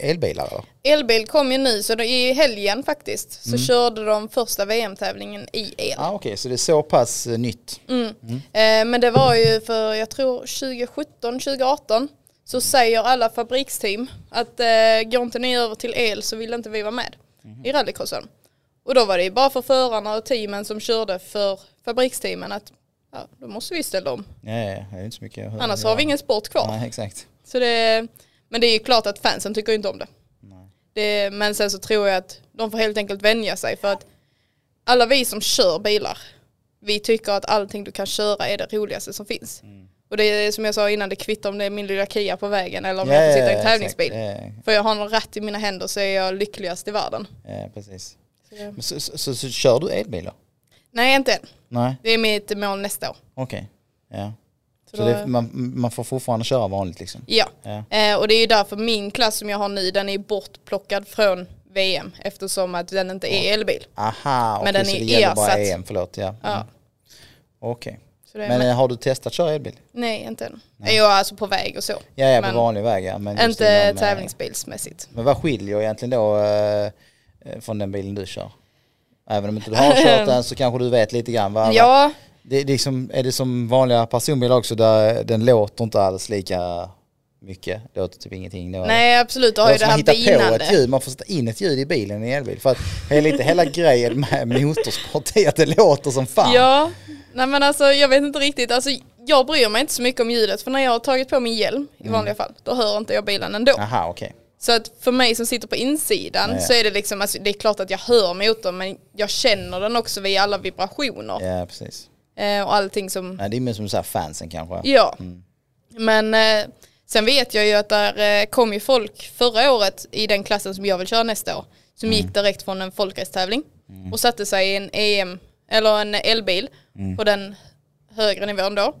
elbilar eller? Elbil kom ju nu, så då i helgen faktiskt Mm. så körde de första VM-tävlingen i el. Ah, Okej, så det är så pass nytt. Mm. Eh, men det var ju för, jag tror 2017, 2018 så säger alla fabriksteam att eh, går inte ni över till el så vill inte vi vara med i rallycrossen. Och då var det ju bara för förarna och teamen som körde för fabriksteamen att ja, då måste vi ställa om. Ja, ja, det är inte så mycket. höra. Annars har vi ingen sport kvar. Nej, exakt. Så det, men det är ju klart att fansen tycker inte om det. Nej. det. Men sen så tror jag att de får helt enkelt vänja sig för att alla vi som kör bilar, vi tycker att allting du kan köra är det roligaste som finns. Mm. Och det är som jag sa innan, det kvittar om det är min lilla Kia på vägen eller om Ja, jag får sitta i en tävlingsbil. Ja, För jag har någon ratt i mina händer så är jag lyckligast i världen. ja, precis. Så Så, så, så, så kör du elbilar? Nej, inte än. Nej, Det är mitt mål nästa år. okej. Ja. Så då- det, man, man får fortfarande köra vanligt liksom? Ja, eh, och det är ju därför min klass som jag har nu, den är bortplockad från VM eftersom att den inte är elbil. Aha, Men den så är det gäller bara ersatt. EM, förlåt. Ja. Ja. Mm. Okej. Så är Men med. har du testat att köra elbil? Nej, inte än. Jag är alltså på väg och så. Ja, ja på vanlig väg ja. Men Inte inom, tävlingsbilsmässigt. Men vad skiljer egentligen då eh, eh, från den bilen du kör? Även om inte du har kört den så kanske du vet lite grann. Vad, Ja, det, är liksom, är det som vanliga personbilar också där den låter inte alls lika mycket? Låter typ ingenting. Då. nej absolut, du har ju det man här hittar på ett binande. ljud, man får sätta in ett ljud i bilen i en elbil. För att det är lite hela grejen med motorsport är att det låter som fan. Ja, nej men alltså jag vet inte riktigt. Alltså, jag bryr mig inte så mycket om ljudet för när jag har tagit på min hjälm i Mm. vanliga fall, då hör inte jag bilen ändå. Aha, okej. Så att för mig som sitter på insidan Ja, ja. så är det liksom, alltså, det är klart att jag hör motorn men jag känner den också via alla vibrationer Ja, precis. eh, och allting som, Nej, det är mer som så här fansen kanske. ja. Mm. Men eh, sen vet jag ju att där eh, kom ju folk förra året i den klassen som jag vill köra nästa år. Som Mm. gick direkt från en folkracetävling och satte sig i en EM eller en elbil Mm. på den högre nivån då.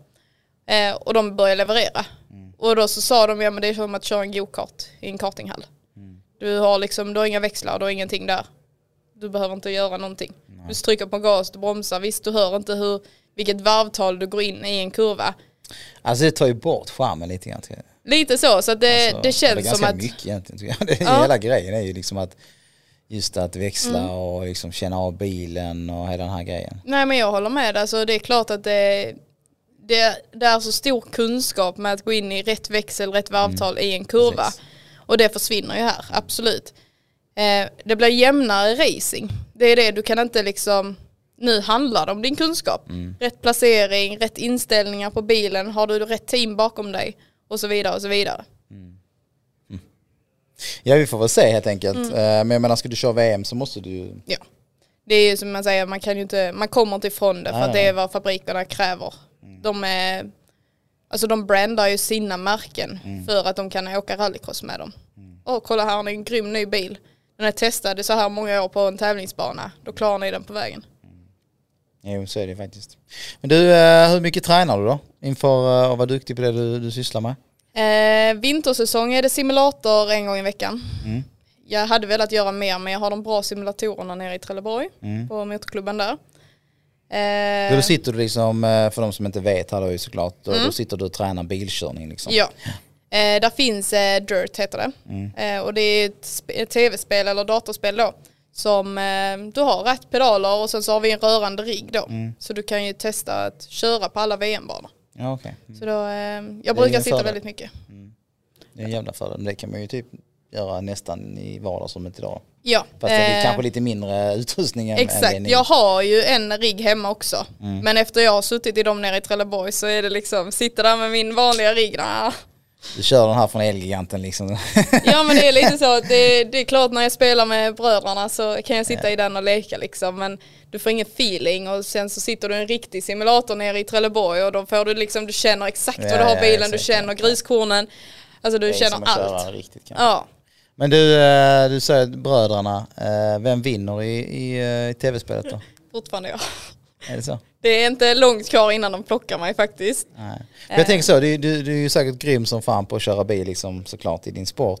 Eh, och de började leverera. Mm. Och då så sa de, ja men det är som att köra en go-kart i en kartinghall. Mm. Du har liksom, du har inga växlar, du har ingenting där. Du behöver inte göra någonting. Du trycker på gas, du bromsar, visst du hör inte hur, vilket varvtal du går in i en kurva. Alltså det tar ju bort charmen lite grann. Lite så, så att det, Alltså, det känns ganska som att... mycket egentligen tycker jag. Det, Ja. Hela grejen är ju liksom att just att växla Mm. och liksom känna av bilen och hela den här grejen. Nej men jag håller med, alltså det är klart att det, det, det är så stor kunskap med att gå in i rätt växel, rätt varvtal i en kurva. Mm. Precis. Och det försvinner ju här, absolut. Eh, det blir jämnare racing. Det är det, du kan inte liksom, nu handlar det om din kunskap. Mm. Rätt placering, rätt inställningar på bilen, har du rätt team bakom dig och så vidare och så vidare. Ja vi får väl se helt enkelt. Mm. Eh, Men jag menar ska du köra VM så måste du Ja. Det är ju som man säger, man kan ju inte, man kommer inte ifrån det för att det är vad fabrikerna kräver. De är, alltså de brandar ju sina märken för att de kan åka rallycross med dem. Åh kolla här har ni en grym ny bil. Den är testad i så här många år på en tävlingsbana. Då klarar ni den på vägen. Jo så är det faktiskt. Men du, eh, hur mycket tränar du då? Inför eh, att vara duktig på det du, du sysslar med? Eh, vintersäsong är det simulator en gång i veckan. Mm. Jag hade velat göra mer men jag har de bra simulatorerna nere i Trelleborg Mm. på motorklubben där. Då, Eh, då sitter du liksom, eh, för de som inte vet här då ju såklart, då, då sitter du och tränar bilkörning liksom. Ja. Eh, där finns eh, Dirt heter det. Eh, och det är ett, ett tv-spel eller datorspel då. Som eh, du har rätt pedaler och sen så har vi en rörande rigg då. Så du kan ju testa att köra på alla VM-banor. Ja okej. Så då, eh, jag brukar sitta fördel. väldigt mycket. Det är en jävla fördel. Men det kan man ju typ göra nästan i vardagsrummet idag. Ja. Fast det är eh, kanske lite mindre utrustning än, Exakt, jag har ju en rigg hemma också. Mm. Men efter jag har suttit i dem nere i Trelleborg så är det liksom, sitta där med min vanliga rigg. nah. Du kör den här från Elgiganten liksom. Ja men det är lite så att det, det är klart när jag spelar med bröderna så kan jag sitta i den och leka liksom men du får ingen feeling och sen så sitter du i en riktig simulator nere i Trelleborg och då får du liksom, du känner exakt Ja, vad du har ja, bilen, du exakt, känner ja. griskornen, alltså du känner allt. Riktigt. Ja, Men du, eh, du säger bröderna, eh, vem vinner i, i, eh, i tv-spelet då? fortfarande ja. Är det så? Det är inte långt kvar innan de plockar mig faktiskt. Nej. Men jag tänker så, du, du, du är ju säkert grym som fan på att köra bil liksom, såklart i din sport.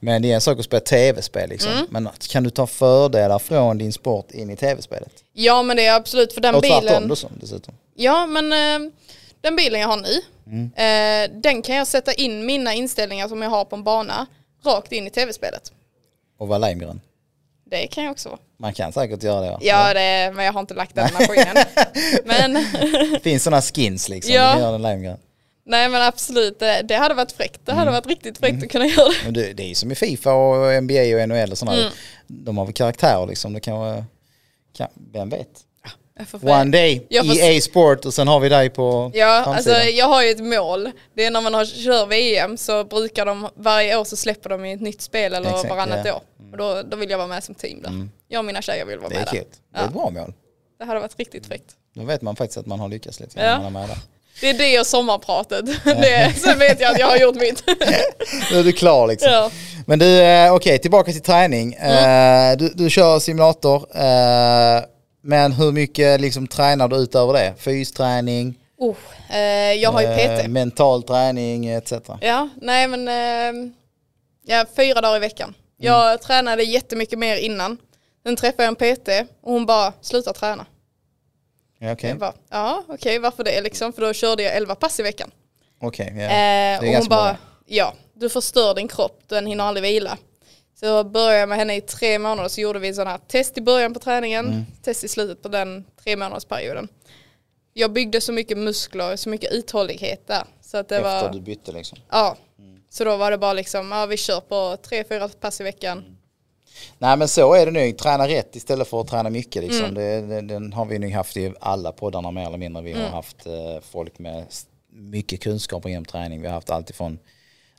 Men det är en sak att spela tv-spel liksom. Mm. Men kan du ta fördelar från din sport in i tv-spelet? Ja men det är absolut för den Och tvärtom bilen. då som, dessutom. Ja men eh, den bilen jag har nu, Mm. eh, den kan jag sätta in mina inställningar som jag har på en bana rakt in i tv-spelet. Och vara limegrön. Det kan jag också vara. Man kan säkert göra det va? Ja, det, men jag har inte lagt den maskinen. men finns sådana skins liksom, Ja. göra den limegrön. nej men absolut, det, det hade varit fräckt. Det Mm. hade varit riktigt fräckt att kunna göra det. Men det, det är ju som i Fifa och NBA och NHL och sådana. Mm. De har väl karaktärer liksom. Det kan vara, kan, vem vet? One day, EA Sport och sen har vi dig på Ja, alltså framsidan. jag har ju ett mål. Det är när man har, kör VM så brukar de, varje år så släpper de ju ett nytt spel eller Exakt, varannat ja. år. Och då, då vill jag vara med som team där. Jag och mina tjejer vill vara Det med där. Det är ett bra mål. Det hade varit riktigt fräckt. Då vet man faktiskt att man har lyckats lite. Ja. När man är med där. Det är det och sommarpratet. det, sen vet jag att jag har gjort mitt. Då är du klar liksom. ja. Men du, eh, okej tillbaka till träning. Eh, du, du kör simulator. Men hur mycket liksom tränar du utöver det? Fysträning? Oh, eh, jag har ju PT. Eh, mental träning etc. Ja, nej men eh, ja, fyra dagar i veckan. Jag tränade jättemycket mer innan. Sen träffade jag en PT och hon bara, sluta träna. Ja, Okej, bara, ja okej varför det liksom? För då körde jag 11 pass i veckan. Okej, ja. Eh, är och hon ganska bara, bra. ja du förstör din kropp, den hinner aldrig vila. Så började jag med henne i tre månader så gjorde vi sådana här test i början på träningen, Mm. test i slutet på den tre månadersperioden. Jag byggde så mycket muskler, så mycket uthållighet där. Så att det Efter var, du bytte liksom. ja. Så då var det bara liksom, ja vi kör på tre, fyra pass i veckan. Nej men så är det nu, träna rätt istället för att träna mycket liksom. Mm. Det, det, den har vi nog haft i alla poddarna mer eller mindre. Vi Mm. har haft eh, folk med mycket kunskaper inom träning. Vi har haft allt ifrån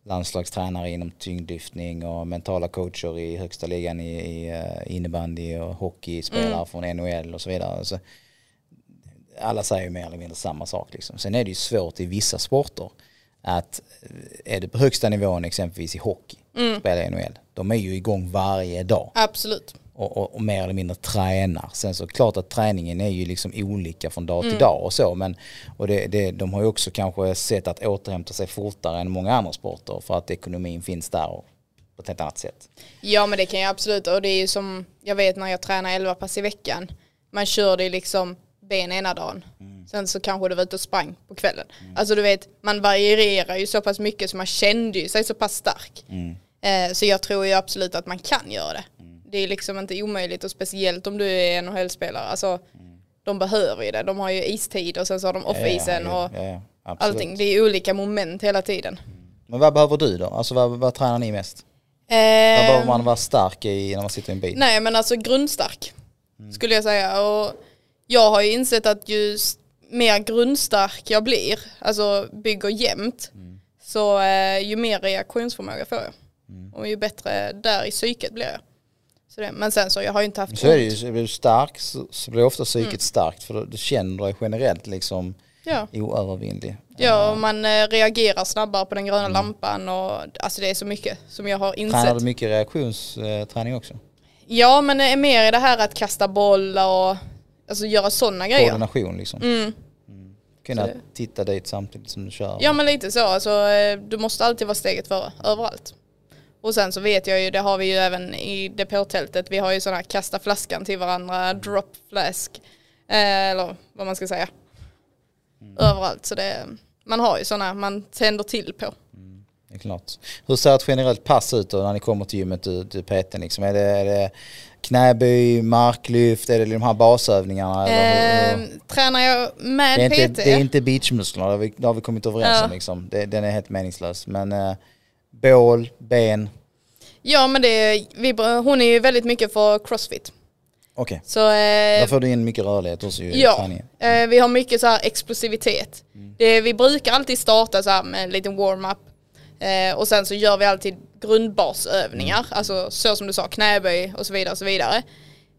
landslagstränare inom tyngdlyftning och mentala coacher i högsta ligan i, i eh, innebandy och hockey, spelare Mm. från NHL och så vidare. Så alla säger ju mer eller mindre samma sak. Liksom. Sen är det ju svårt i vissa sporter att eh, är det på högsta nivån exempelvis i hockey, Mm. spelar i NHL, de är ju igång varje dag Absolut. Och, och, och mer eller mindre tränar. Sen så klart att träningen är ju liksom olika från dag till Mm. dag och så men och det, det, de har ju också kanske sett att återhämta sig fortare än många andra sporter för att ekonomin finns där och på ett helt annat sätt. Ja men det kan jag absolut och det är ju som jag vet när jag tränar 11 pass i veckan. Man kör det liksom ben ena dagen. Sen så kanske du var ute och sprang på kvällen. Alltså du vet man varierar ju så pass mycket så man kände ju sig så pass stark. Eh, så jag tror ju absolut att man kan göra det. Det är liksom inte omöjligt och speciellt om du är NHL-spelare. Alltså de behöver ju det. De har ju istid och sen så har de off-isen ja, och ja, ja, allting. Det är olika moment hela tiden. Men vad behöver du då? Alltså vad, vad tränar ni mest? Vad Eh, behöver man vara stark i när man sitter i en bil? Nej men alltså grundstark skulle jag säga. Och jag har ju insett att ju mer grundstark jag blir, alltså bygger jämnt, så eh, ju mer reaktionsförmåga får jag. Och ju bättre där i psyket blir jag. Så det, men sen så, jag har ju inte haft Så är det ju, ont. blir du stark så, så blir ofta psyket Mm. starkt för du känner dig generellt liksom Ja, oövervinnlig. ja och man eh, reagerar snabbare på den gröna lampan och alltså det är så mycket som jag har insett. Tränar du mycket reaktionsträning också? Ja men det är mer i det här att kasta boll och alltså göra sådana grejer. Koordination liksom. Mm. Kunna Så det- titta dit samtidigt som du kör. Ja men lite så, alltså, eh, du måste alltid vara steget före, överallt. Och sen så vet jag ju, det har vi ju även i depåtältet, vi har ju sådana här kasta flaskan till varandra, drop flask, eh, eller vad man ska säga. Överallt, så det, man har ju sådana man tänder till på. Det är klart. Hur ser ett generellt pass ut då när ni kommer till gymmet du, du PT liksom? Är det, är det knäböj, marklyft, är det de här basövningarna? Eller hur- Eh, tränar jag med det, är PT? inte, det är inte beachmusklerna, det har vi, det har vi kommit överens Ja. om liksom. Det, den är helt meningslös. Men eh, bål, ben, Ja men det, vi, hon är ju väldigt mycket för crossfit. okej. Så, eh, Där får du in mycket rörlighet också ju i Ja, träningen. eh, vi har mycket så här explosivitet. Det, vi brukar alltid starta så här med en liten warm-up. Eh, och sen så gör vi alltid grundbasövningar, alltså så som du sa, knäböj och så vidare. Och så vidare.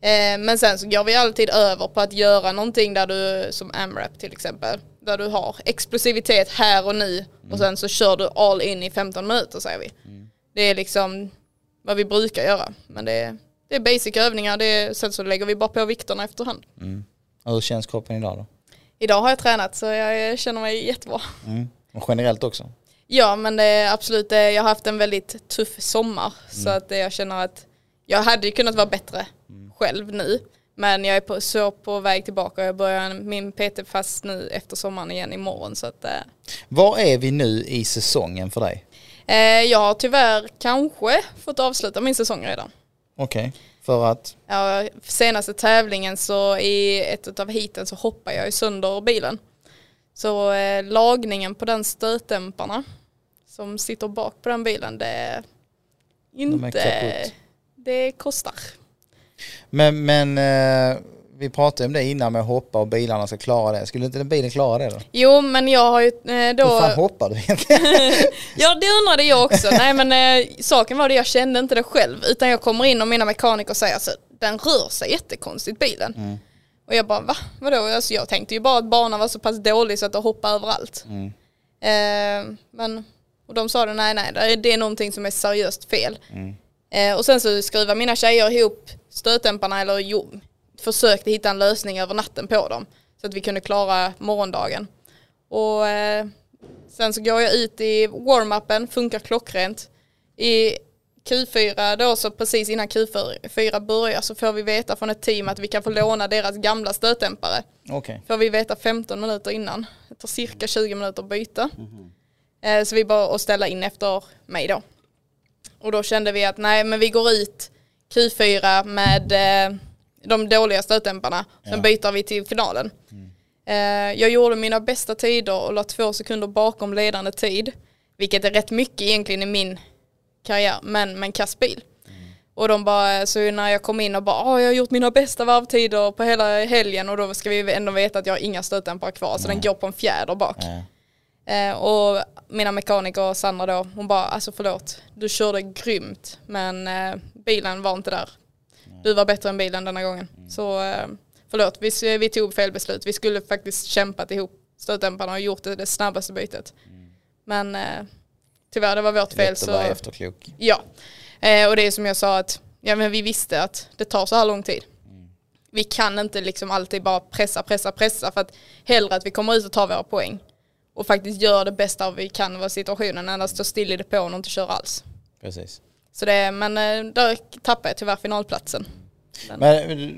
Eh, men sen så går vi alltid över på att göra någonting där du, som AMRAP till exempel, där du har explosivitet här och nu och sen så kör du all in i 15 minuter säger vi. Det är liksom vad vi brukar göra. Men det är, det är basic övningar, det är, sen så lägger vi bara på vikterna efterhand. Och hur känns kroppen idag då? Idag har jag tränat så jag känner mig jättebra. Mm. Och generellt också? Ja men det är absolut, eh, jag har haft en väldigt tuff sommar så att eh, jag känner att jag hade kunnat vara bättre själv nu. Men jag är på, så på väg tillbaka och jag börjar min PT fast nu efter sommaren igen imorgon så att eh, Var är vi nu i säsongen för dig? eh, jag har tyvärr kanske fått avsluta min säsong redan. Okej, för att? Ja, senaste tävlingen så i ett av heaten så hoppade jag ju sönder bilen. Så eh, lagningen på den stötdämparna som sitter bak på den bilen det är är inte, kaputt. det kostar. Men, men eh, vi pratade om det innan med att hoppa och bilarna ska klara det. Skulle inte den bilen klara det då? Jo men jag har ju eh, Hur då, fan hoppar du egentligen? ja det undrade jag också, nej men eh, saken var det jag kände inte det själv utan jag kommer in och mina mekaniker säger alltså den rör sig jättekonstigt bilen. Mm. Och jag bara va? Vadå? Alltså, jag tänkte ju bara att banan var så pass dålig så att det hoppar överallt. Mm. Eh, men, och de sa det, nej nej det är, det är någonting som är seriöst fel. Mm. Eh, och sen så skruvar mina tjejer ihop stötdämparna eller jo, försökte hitta en lösning över natten på dem. Så att vi kunde klara morgondagen. Och eh, sen så går jag ut i warm-upen, funkar klockrent. I Q4 då så precis innan Q4 börjar så får vi veta från ett team att vi kan få låna deras gamla stötdämpare. Okej. Får vi veta 15 minuter innan. Det tar cirka 20 minuter att byta. Eh, Så vi bara att ställa in efter mig då. Och då kände vi att nej men vi går ut Q4 med eh, de dåliga stötdämparna. Sen Ja. byter vi till finalen. Eh, Jag gjorde mina bästa tider och la två sekunder bakom ledande tid. Vilket är rätt mycket egentligen i min karriär, men med en kass bil. Och de bara, så när jag kom in och bara, "Ah, jag har gjort mina bästa varvtider på hela helgen och då ska vi ändå veta att jag har inga stötdämpare kvar, så den går på en fjäder bak. Ja. Eh, och mina mekaniker, Sandra då, hon bara, alltså förlåt, du körde grymt, men eh, bilen var inte där. Du var bättre än bilen denna gången. Så eh, förlåt, vi, vi tog fel beslut. Vi skulle faktiskt kämpat ihop stötdämparna och gjort det, det snabbaste bytet. Men eh, tyvärr, det var vårt fel. Lätt att vara efterklok. ja, eh, och det är som jag sa att ja, men vi visste att det tar så här lång tid. Vi kan inte liksom alltid bara pressa, pressa, pressa för att hellre att vi kommer ut och tar våra poäng och faktiskt gör det bästa vi kan av situationen än att stå still i depån och inte köra alls. Precis. Så det, men eh, där tappade jag tyvärr finalplatsen. Men eh,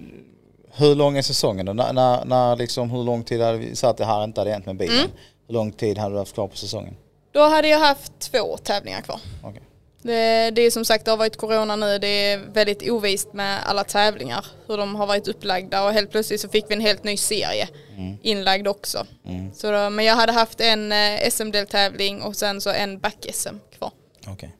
hur lång är säsongen då? När, när, när liksom, hur lång tid hade vi satt det här inte hade hänt med bilen? Mm. Hur lång tid hade du haft kvar på säsongen? Då hade jag haft två tävlingar kvar. Okej. Det, det är som sagt, det har varit corona nu, det är väldigt ovist med alla tävlingar, hur de har varit upplagda och helt plötsligt så fick vi en helt ny serie inlagd också. Mm. Så då, men jag hade haft en eh, SM-deltävling och sen så en back-SM kvar. Okej.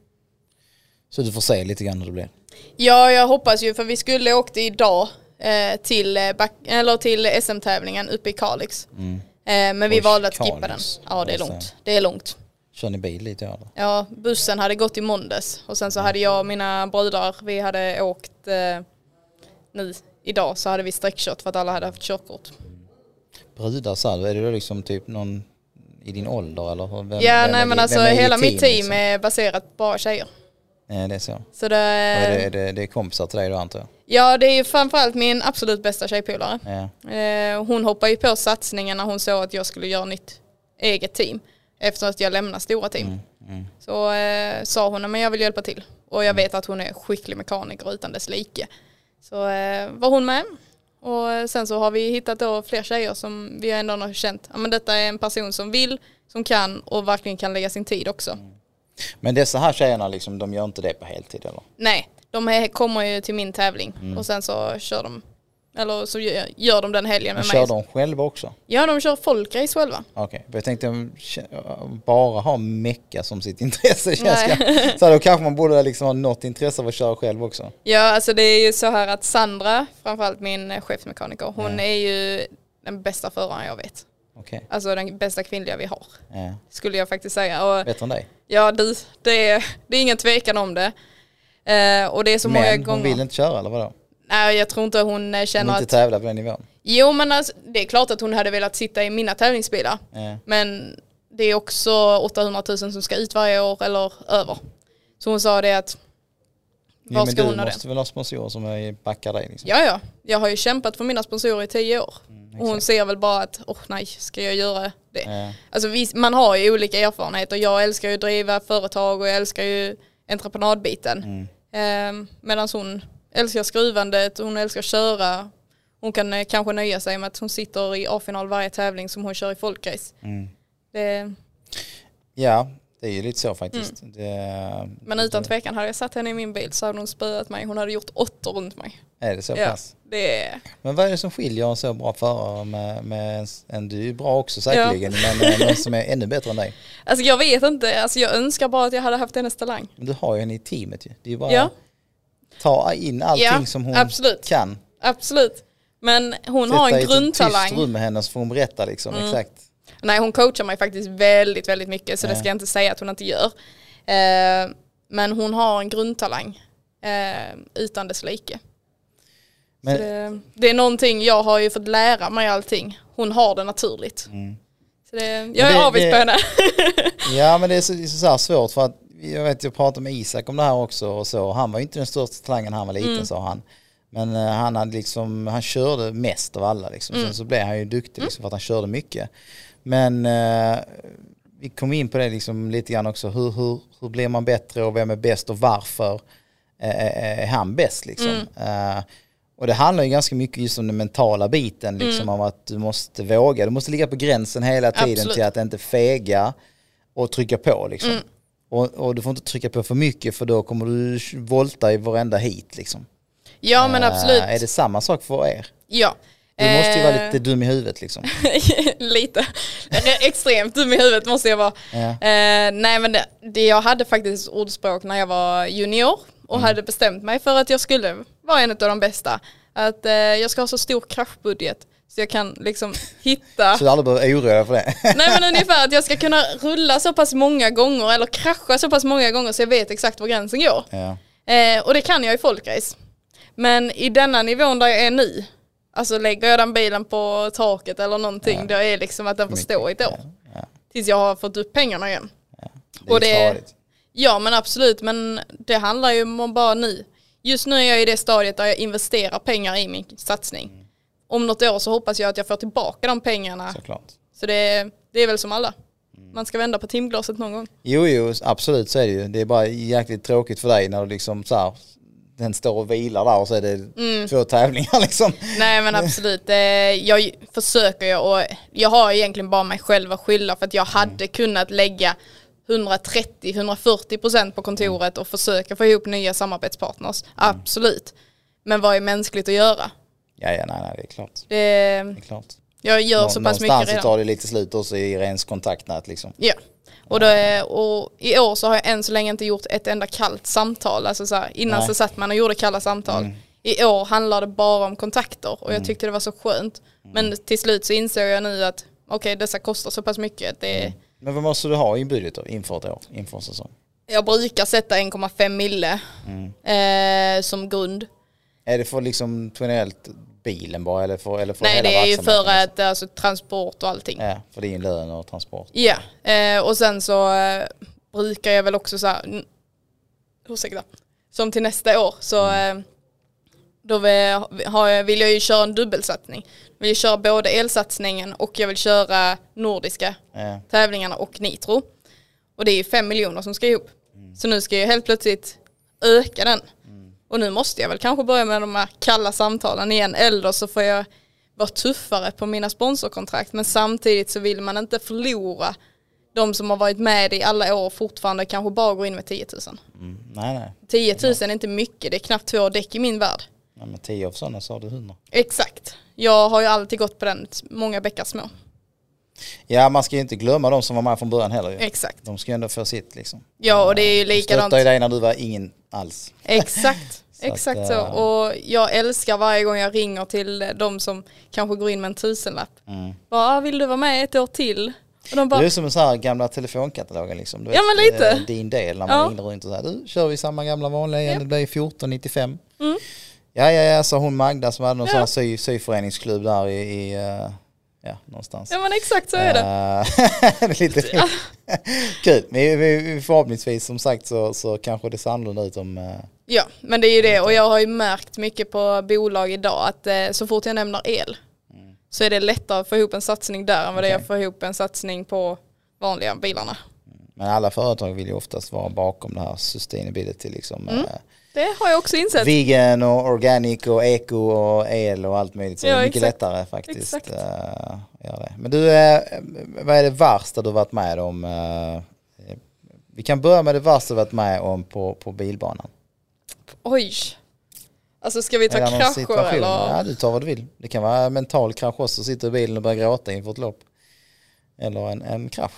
Så du får se lite grann hur det blir. Ja, jag hoppas ju för vi skulle åkt idag eh, till, eh, back, eller till SM-tävlingen uppe i Kalix. Mm. Eh, men vi Oj, valde att skippa Kalix. den. Ja, det är långt. Det är långt. Kör ni bil lite eller? Ja, bussen hade gått i måndags och sen så hade jag och mina bröder, vi hade åkt eh, nu idag så hade vi sträckkört för att alla hade haft körkort. Brudar sa du, är det då liksom typ någon i din ålder eller? Vem, ja, vem nej men alltså hela ditt mitt team liksom? är baserat bara tjejer. Ja, det är så. Så det, är det, det, det är kompisar till dig då antar jag? ja, det är ju framförallt min absolut bästa tjejpolare. Ja. Eh, hon hoppade ju på satsningen när hon såg att jag skulle göra nytt eget team. Efter att jag lämnade stora team. Mm, mm. Så eh, sa hon att jag vill hjälpa till. Och jag vet att hon är skicklig mekaniker utan dess like. Så eh, var hon med. Och sen så har vi hittat då fler tjejer som vi ändå har känt, ja men detta är en person som vill, som kan och verkligen kan lägga sin tid också. Men dessa här tjejerna liksom, de gör inte det på heltid eller? Nej, de kommer ju till min tävling Mm. och sen så kör de, eller så gör, de den helgen Men med kör mig. de själva också? Ja, de kör folkrace själva. Okej, för jag tänkte kä- bara ha mecka som sitt intresse det. Så då kanske man borde liksom ha något intresse av att köra själv också. Ja, alltså det är ju så här att Sandra, framförallt min chefsmekaniker, hon Ja. är ju den bästa föraren jag vet. Okej, Alltså den bästa kvinnliga vi har, ja. skulle jag faktiskt säga. Och bättre än dig. ja, du, det, är, det är ingen tvekan om det. Eh, och det är så många Men hon gånger. vill inte köra eller vadå? Nej, jag tror inte hon eh, Hon känner vill inte att... tävla på den nivån? Jo, men alltså, det är klart att hon hade velat sitta i mina tävlingsbilar. Ja. Men det är också 800 000 som ska ut varje år eller över. Så hon sa det att... Jo, Var men ska du hon ha det? måste väl ha sponsorer som är- backar dig liksom? Ja, ja. Jag har ju kämpat för mina sponsorer i tio år. Mm, och hon ser väl bara att, åh nej, ska jag göra det? Ja. Alltså man har ju olika erfarenheter. Jag älskar ju att driva företag och jag älskar ju entreprenadbiten. Mm. Eh, Medan hon älskar skruvandet, hon älskar att köra. Hon kan eh, kanske nöja sig med att hon sitter i A-final varje tävling som hon kör i folkrace. Mm. Det, ja, det är ju lite så faktiskt. Mm. Det, men utan tvekan, hade jag satt henne i min bil så hade hon spöat mig. Hon hade gjort åtta runt mig. Är det så Ja, pass? det är... Men vad är det som skiljer en så bra förare med, med en, du är bra också säkerligen, men någon som är ännu bättre än dig? Alltså jag vet inte, alltså jag önskar bara att jag hade haft hennes talang. Men du har ju henne i teamet ju. Det är ju bara Ja. Ta in allting Ja, som hon absolut. kan. Absolut. Men hon Sätta har i en ett tyst grundtalang. rum med henne så får hon berätta liksom Mm. exakt. Nej hon coachar mig faktiskt väldigt, väldigt mycket så det Ja. ska jag inte säga att hon inte gör. Eh, men hon har en grundtalang eh, utan dess like. Men, det, det är någonting jag har ju fått lära mig allting. Hon har det naturligt. mm. Så det, jag är det- avis det- på henne. Ja men det är så, det är så här svårt för att jag vet jag pratade med Isak om det här också och så. Han var ju inte den största talangen han var liten Mm. sa han. Men eh, han hade liksom, han körde mest av alla liksom. Mm. Sen så blev han ju duktig liksom för att han körde mycket. Men eh, vi kom in på det liksom lite grann också. Hur, hur, hur blir man bättre och vem är bäst och varför är, är han bäst liksom? Mm. Eh, och det handlar ju ganska mycket just om den mentala biten, liksom Mm. om att du måste våga. Du måste ligga på gränsen hela tiden Absolut. till att inte fega och trycka på liksom. Mm. Och, och du får inte trycka på för mycket för då kommer du volta i varenda hit liksom. Ja men Eh, absolut. Är det samma sak för er? Ja. Du måste ju vara Eh, lite dum i huvudet liksom. lite. Extremt dum i huvudet måste jag vara. Ja. Eh, nej men det, det, jag hade faktiskt ordspråk när jag var junior och Mm. hade bestämt mig för att jag skulle vara en av de bästa. Att eh, jag ska ha så stor kraschbudget så jag kan liksom hitta Så du aldrig behöver oroa dig för det. Nej men ungefär att jag ska kunna rulla så pass många gånger eller krascha så pass många gånger så jag vet exakt var gränsen går. ja. Eh, och det kan jag i folkrace. Men i denna nivån där jag är nu, alltså lägger jag den bilen på taket eller någonting, Ja. då är liksom att den får stå i ett år. Ja. Tills jag har fått upp pengarna igen. Det är Och det- farligt. Ja men absolut, men det handlar ju om bara nu. Just nu är jag i det stadiet där jag investerar pengar i min satsning. Om något år så hoppas jag att jag får tillbaka de pengarna. Såklart. Så det, det är väl som alla. Man ska vända på timglaset någon gång. Jo, jo, absolut så är det ju. Det är bara jäkligt tråkigt för dig när du liksom så här, den står och vilar där och så är det Mm. två tävlingar liksom. Nej men absolut, eh, jag försöker ju och jag har egentligen bara mig själv att skylla för att jag hade kunnat lägga 130-140% på kontoret och försöka få ihop nya samarbetspartners. Absolut. Men vad är mänskligt att göra? Ja, ja, nej, nej, det är klart. Det, Det är klart. jag gör så pass mycket Någonstans redan. tar det lite slut också i rens kontaktnät liksom. Ja. Och, då är, och i år så har jag än så länge inte gjort ett enda kallt samtal. Alltså så här, innan Nej. så satt man och gjorde kalla samtal. I år handlar det bara om kontakter och jag tyckte det var så skönt. Men till slut så insåg jag nu att okej dessa kostar så pass mycket. Det, Men vad måste du ha i budget då inför ett år, inför en säsong? Jag brukar sätta 1,5 mille eh, som grund. Är det för liksom generellt bilen bara eller för, eller för Nej hela det är ju för liksom? att alltså, transport och allting. Ja, för din lön och transport. Ja, eh, och sen så eh, brukar jag väl också så här, ursäkta, som till nästa år så eh, då vill jag ju köra en dubbelsatsning. Jag vill köra både elsatsningen och jag vill köra nordiska Ja. tävlingarna och nitro. Och det är ju fem miljoner som ska ihop. Så nu ska jag helt plötsligt öka den. Och nu måste jag väl kanske börja med de här kalla samtalen igen eller så får jag vara tuffare på mina sponsorkontrakt men samtidigt så vill man inte förlora de som har varit med i alla år fortfarande kanske bara går in med 10 000. Mm. Nej, nej. 10 000 är inte mycket, det är knappt två däck i min värld. Ja, men tio av sådana så har du hundra. Exakt. Jag har ju alltid gått på den, många bäckar små. Ja, man ska ju inte glömma de som var med från början heller ju. Exakt. De ska ju ändå få sitt liksom. Ja och det är ju De likadant. stöttade ju dig när du var ingen alls. Exakt, Så exakt att, så. eh, Och jag älskar varje gång jag ringer till de som kanske går in med en tusenlapp. Mm. Bara, "Ah, vill du vara med ett år till? Och de bara, Det är som en sån här gamla telefonkatalogen liksom. Du Ja, men lite. eh, Din del när man Ja. ringde runt och här, du kör vi samma gamla vanliga igen, Japp. det blir 1495. Mm. Ja, ja, ja, sa hon Magda som hade någon Ja. sån här sy, syföreningsklubb där i, i eh, ja, någonstans. ja men exakt så är det. Eh, det är lite kul. Men vi- vi- förhoppningsvis som sagt så, så kanske det ser annorlunda ut om... eh, Ja, men det är ju det. Och jag har ju märkt mycket på bolag idag att eh, så fort jag nämner el så är det lättare att få ihop en satsning där än vad det är att få ihop en satsning på vanliga bilarna. Men alla företag vill ju oftast vara bakom det här sustainability liksom. Mm. Det har jag också insett. Vegan och organic och eko och el och allt möjligt. Så Ja, det är mycket exakt. lättare faktiskt. Exakt. det. Men du, eh, vad är det värsta du varit med om? eh, vi kan börja med det värsta du varit med om på, på bilbanan. Oj. Alltså ska vi ta krascher eller? Ja, du tar vad du vill. Det kan vara en mental krasch också, sitter i bilen och börjar gråta inför ett lopp. Eller en, en krasch.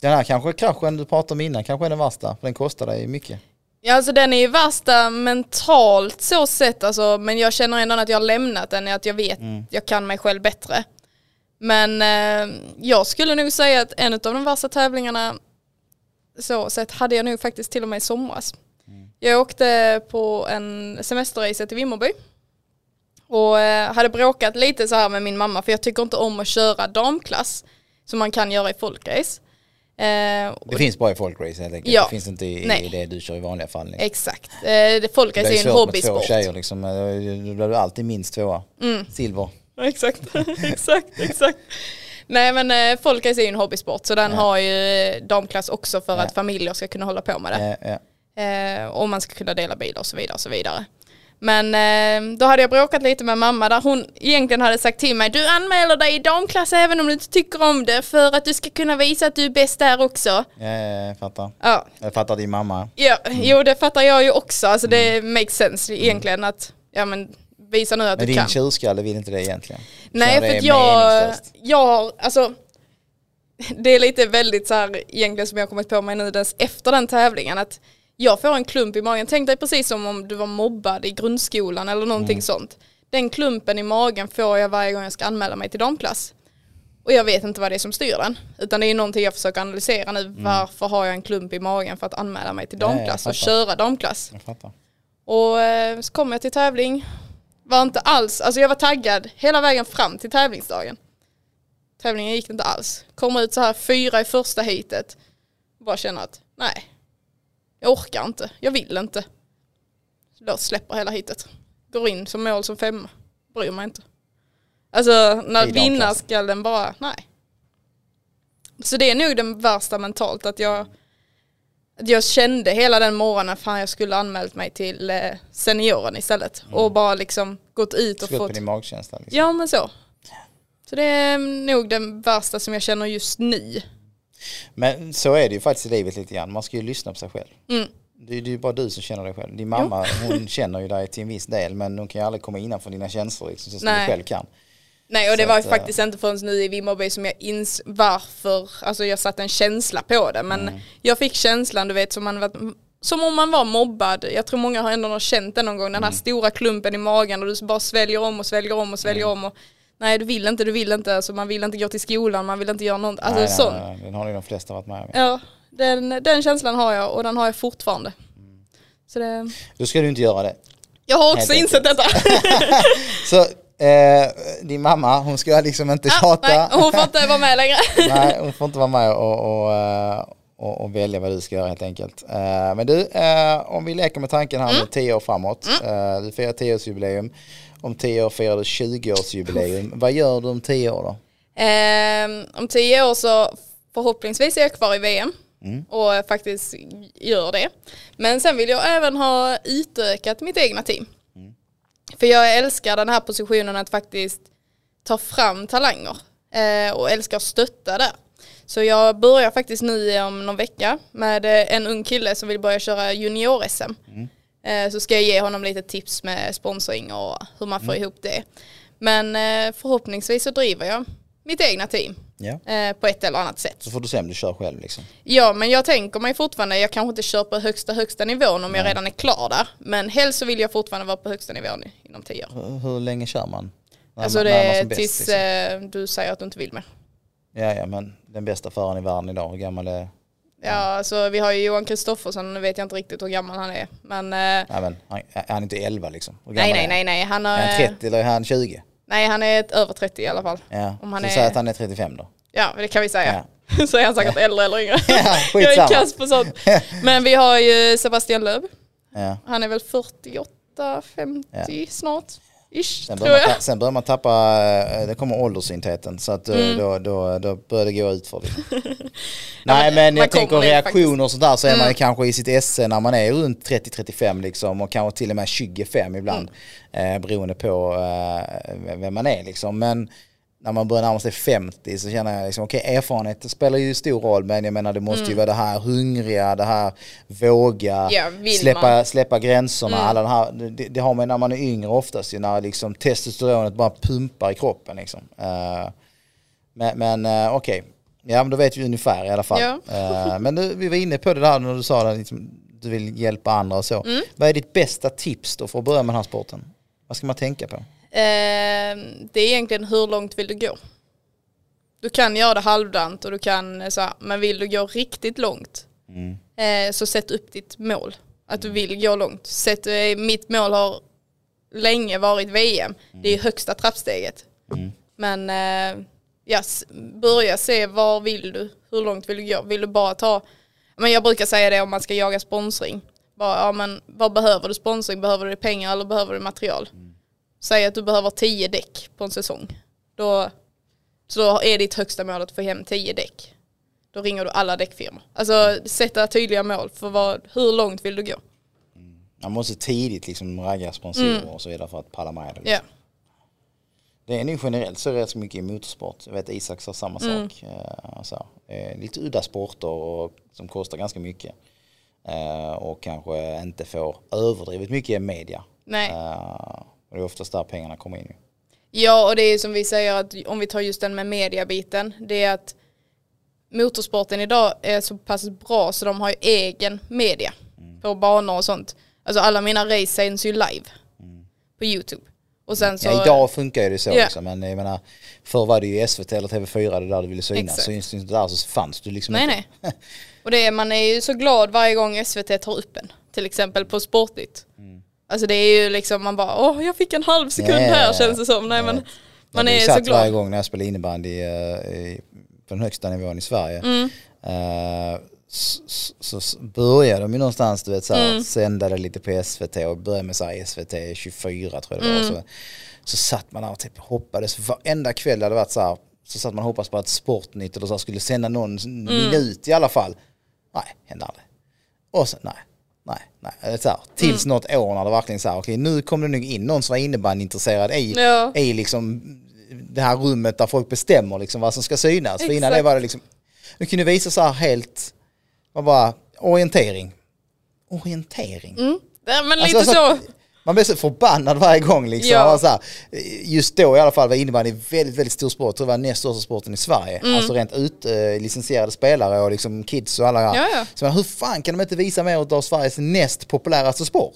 Den här kanske kraschen du pratade om innan kanske är den värsta, för den kostar dig mycket. Ja alltså den är ju värsta mentalt så sett alltså, men jag känner ändå att jag har lämnat den, att jag vet, Mm. jag kan mig själv bättre. Men eh, jag skulle nog säga att en av de värsta tävlingarna så sett hade jag nog faktiskt till och med i somras. Jag åkte på en semesterresa till Vimmerby och eh, hade bråkat lite så här med min mamma för jag tycker inte om att köra damklass som man kan göra i folkrace. Eh, Det finns bara i folkrace helt enkelt. Ja. Det finns inte i, i det du kör i vanliga fall. Liksom. Exakt. Eh, det- folkrace är ju en svårt med två hobbysport. tjejer liksom. Då blir du alltid minst tvåa. Mm. Silver. Exakt, exakt, exakt. Nej men eh, folkrace är ju en hobbysport så den Ja. har ju eh, damklass också för Ja. att familjer ska kunna hålla på med det. Ja. Eh, och man ska kunna dela bilar och så vidare och så vidare. Men eh, då hade jag bråkat lite med mamma där hon egentligen hade sagt till mig Du anmäler dig i damklass även om du inte tycker om det för att du ska kunna visa att du är bäst där också. Ja, ja, jag fattar. Ja, Jag fattar din mamma. ja jo det fattar jag ju också. Alltså det makes sense egentligen att ja men visa nu att Men du din kan. tjurskalle vill inte det egentligen. Nej för att jag, jag har, alltså det är lite väldigt så här egentligen som jag kommit på mig nu efter den tävlingen att jag får en klump i magen. Tänk dig precis som om du var mobbad i grundskolan eller någonting Mm. sånt. Den klumpen i magen får jag varje gång jag ska anmäla mig till damklass. Och jag vet inte vad det är som styr den. Utan det är någonting jag försöker analysera nu. Varför har jag en klump i magen för att anmäla mig till Mm. Damklass och fattar. köra damklass? Och eh, så kom jag till tävling. Var inte alls, alltså jag var taggad hela vägen fram till tävlingsdagen. Tävlingen gick inte alls. Kom ut så här fyra i första heatet. Bara känner att nej, jag orkar inte, jag vill inte. Låt släpper hela heatet. Går in som mål som femma. Bryr mig inte. Alltså när vinnarskallen bara, nej. Så det är nog den värsta mentalt att jag att jag kände hela den morgonen fan jag skulle anmält mig till eh, senioren istället och bara liksom gått ut och Slut på fått din magkänsla. Liksom. Ja men så. Så det är nog den värsta som jag känner just nu. Men så är det ju faktiskt i livet lite grann. Man ska ju lyssna på sig själv. Mm. Det är ju bara du som känner dig själv. Din mamma hon känner ju dig till en viss del men hon kan ju aldrig komma innanför dina känslor liksom, så som Nej. du själv kan. Nej och det Så var att, eh, faktiskt inte förrän nu i Vimmerby som jag ins varför, alltså jag satte en känsla på det men Mm. jag fick känslan du vet som, man, var- som om man var mobbad. Jag tror många har ändå känt det någon gång, den här Mm. stora klumpen i magen och du bara sväljer om och sväljer om och sväljer Mm. om och nej du vill inte, du vill inte, alltså man vill inte gå till skolan, man vill inte göra något, alltså nej, nej, sånt. nej, nej, den har ju de flesta varit med om. Ja, den, den känslan har jag och den har jag fortfarande. Mm. Så det, Då ska du inte göra det. jag har också Helt insett detta. Så eh, din mamma hon ska liksom inte Ah, tjata. nej, hon får inte vara med längre. Nej, hon får inte vara med och, och, eh, och, och välja vad du ska göra helt enkelt. Eh, Men du, eh, om vi leker med tanken här nu tio år framåt. Eh, Du firar 10-årsjubileum. Om tio år firar du 20-årsjubileum. Vad gör du om tio år då? Ehm, om tio år så förhoppningsvis är jag kvar i VM Mm. och faktiskt gör det. Men sen vill jag även ha utökat mitt egna team. Mm. För jag älskar den här positionen att faktiskt ta fram talanger eh, och älskar att stötta där. Så jag börjar faktiskt nu om någon vecka med eh, en ung kille som vill börja köra junior-SM. Mm. Eh, Så ska jag ge honom lite tips med sponsring och hur man får Mm. ihop det. Men eh, förhoppningsvis så driver jag mitt egna team eh, på ett eller annat sätt. Så får du se om du kör själv liksom. Ja men jag tänker mig fortfarande, jag kanske inte kör på högsta högsta nivån om jag redan är klar där. Men helst så vill jag fortfarande vara på högsta nivån inom tio år. Hur, hur länge kör man? När Alltså man- det är bäst, tills liksom? eh, du säger att du inte vill mer. Ja, ja, men den bästa föraren i världen idag, hur gammal är... Ja alltså vi har ju Johan Kristoffersson, nu vet jag inte riktigt hur gammal han är. Men eh, Nej, men han, är han inte 11 liksom? Hur nej gammal nej är nej nej han han? har, Är han 30 eller är han 20? nej han är ett, över 30 i alla fall. Ja, Om han så är- säg att han är 35 då. Ja det kan vi säga. så är han säkert äldre eller yngre. Ja, jag är kass på sånt. Men vi har ju Sebastian Löb. Ja. Han är väl 48, 50 snart. Ish, Sen, börjar man, sen börjar man tappa, eh, det kommer åldersintheten så att eh, Mm. då, då, då börjar det gå ut för det. Nej men man jag tänker reaktioner och sånt där så är man Mm. kanske i sitt esse när man är runt 30-35 liksom och kanske till och med 25 ibland. Mm. Eh, beroende på eh, vem man är liksom. Men när man börjar närma sig 50 så känner jag liksom okej erfarenhet spelar ju stor roll men jag menar det måste ju vara det här hungriga, det här våga, Mm. Ja, släppa, man. släppa gränserna, Mm. alla det här, det, det har man när man är yngre oftast ju när liksom testosteronet bara pumpar i kroppen liksom. Eh, men men eh, okej, ja men då vet vi ungefär i alla fall. Ja. Eh, men du, vi var inne på det där när du sa att liksom, du vill hjälpa andra och så. Mm. Vad är ditt bästa tips då för att börja med den här sporten? Vad ska man tänka på? Eh, det är egentligen hur långt vill du gå? Du kan göra det halvdant och du kan eh, så här, men vill du gå riktigt långt Mm. eh, så sätt upp ditt mål. Att du vill gå långt. Sätt, eh, mitt mål har länge varit VM. Det är högsta trappsteget. Mm. Men ja, s- börja se var vill du? Hur långt vill du gå? Vill du bara ta, men jag brukar säga det om man ska jaga sponsring. Bara, ja, men vad behöver du sponsring? Behöver du pengar eller behöver du material? Säg att du behöver tio däck på en säsong. Då, så är ditt högsta mål att få hem 10 däck. Då ringer du alla däckfirmor. Alltså sätta tydliga mål för vad, hur långt vill du gå? Man måste tidigt liksom ragga sponsorer och så vidare för att palla med det. Ja. Det är nog generellt så rätt så mycket i motorsport. Jag vet Isak sa samma Mm. sak. Så, eh, lite udda sporter och, som kostar ganska mycket. Eh, Och kanske inte får överdrivet mycket media. Nej. Eh, Och det är oftast där pengarna kommer in. Ja, och det är som vi säger att om vi tar just den med mediabiten, det är att motorsporten idag är så pass bra så de har ju egen media på banor och sånt. Alltså alla mina race sänds ju live på YouTube. Och sen så... Ja, idag funkar ju det så Ja. också, men jag menar, förr var det ju SVT eller TV4 det där du ville synas. Syns du inte där så fanns du liksom Nej, inte. nej. Och det är, man är ju så glad varje gång SVT tar upp en. Till exempel på Sportnytt. Alltså det är ju liksom man bara, åh jag fick en halv sekund ja, här känns det som. Nej men Jag man är så satt varje glad. gång när jag spelade innebandy eh, i- på den högsta nivån i Sverige. Mm. Eh, så, så, så började de ju någonstans du vet såhär, Mm. sända det lite på SVT och började med såhär SVT 24 tror jag det var. Mm. Så, så satt man där och typ hoppades, varenda kväll hade varit såhär, så satt man och hoppades på att Sportnytt eller så här skulle sända någon Mm. minut i alla fall. Nej, hände aldrig. Och så, nej, nej, nej. Så här, tills Mm. något år när det verkligen så här, okej nu kom det nog in någon som var innebandyintresserad i, Ja. i liksom det här rummet där folk bestämmer liksom vad som ska synas. För innan det Exakt. var det liksom, du kunde visa så här helt, var bara orientering. Orientering. Mm. Ja, men Alltså, lite alltså, så. Man blir så förbannad varje gång liksom. Ja. Man Så här, just då i alla fall var innebandy väldigt, väldigt stor sport. Jag tror det var näst största sporten i Sverige. Alltså rent ut eh, licensierade spelare och liksom kids och alla. Mm. Ja, ja. Så men, hur fan kan de inte visa mer av Sveriges näst populäraste sport?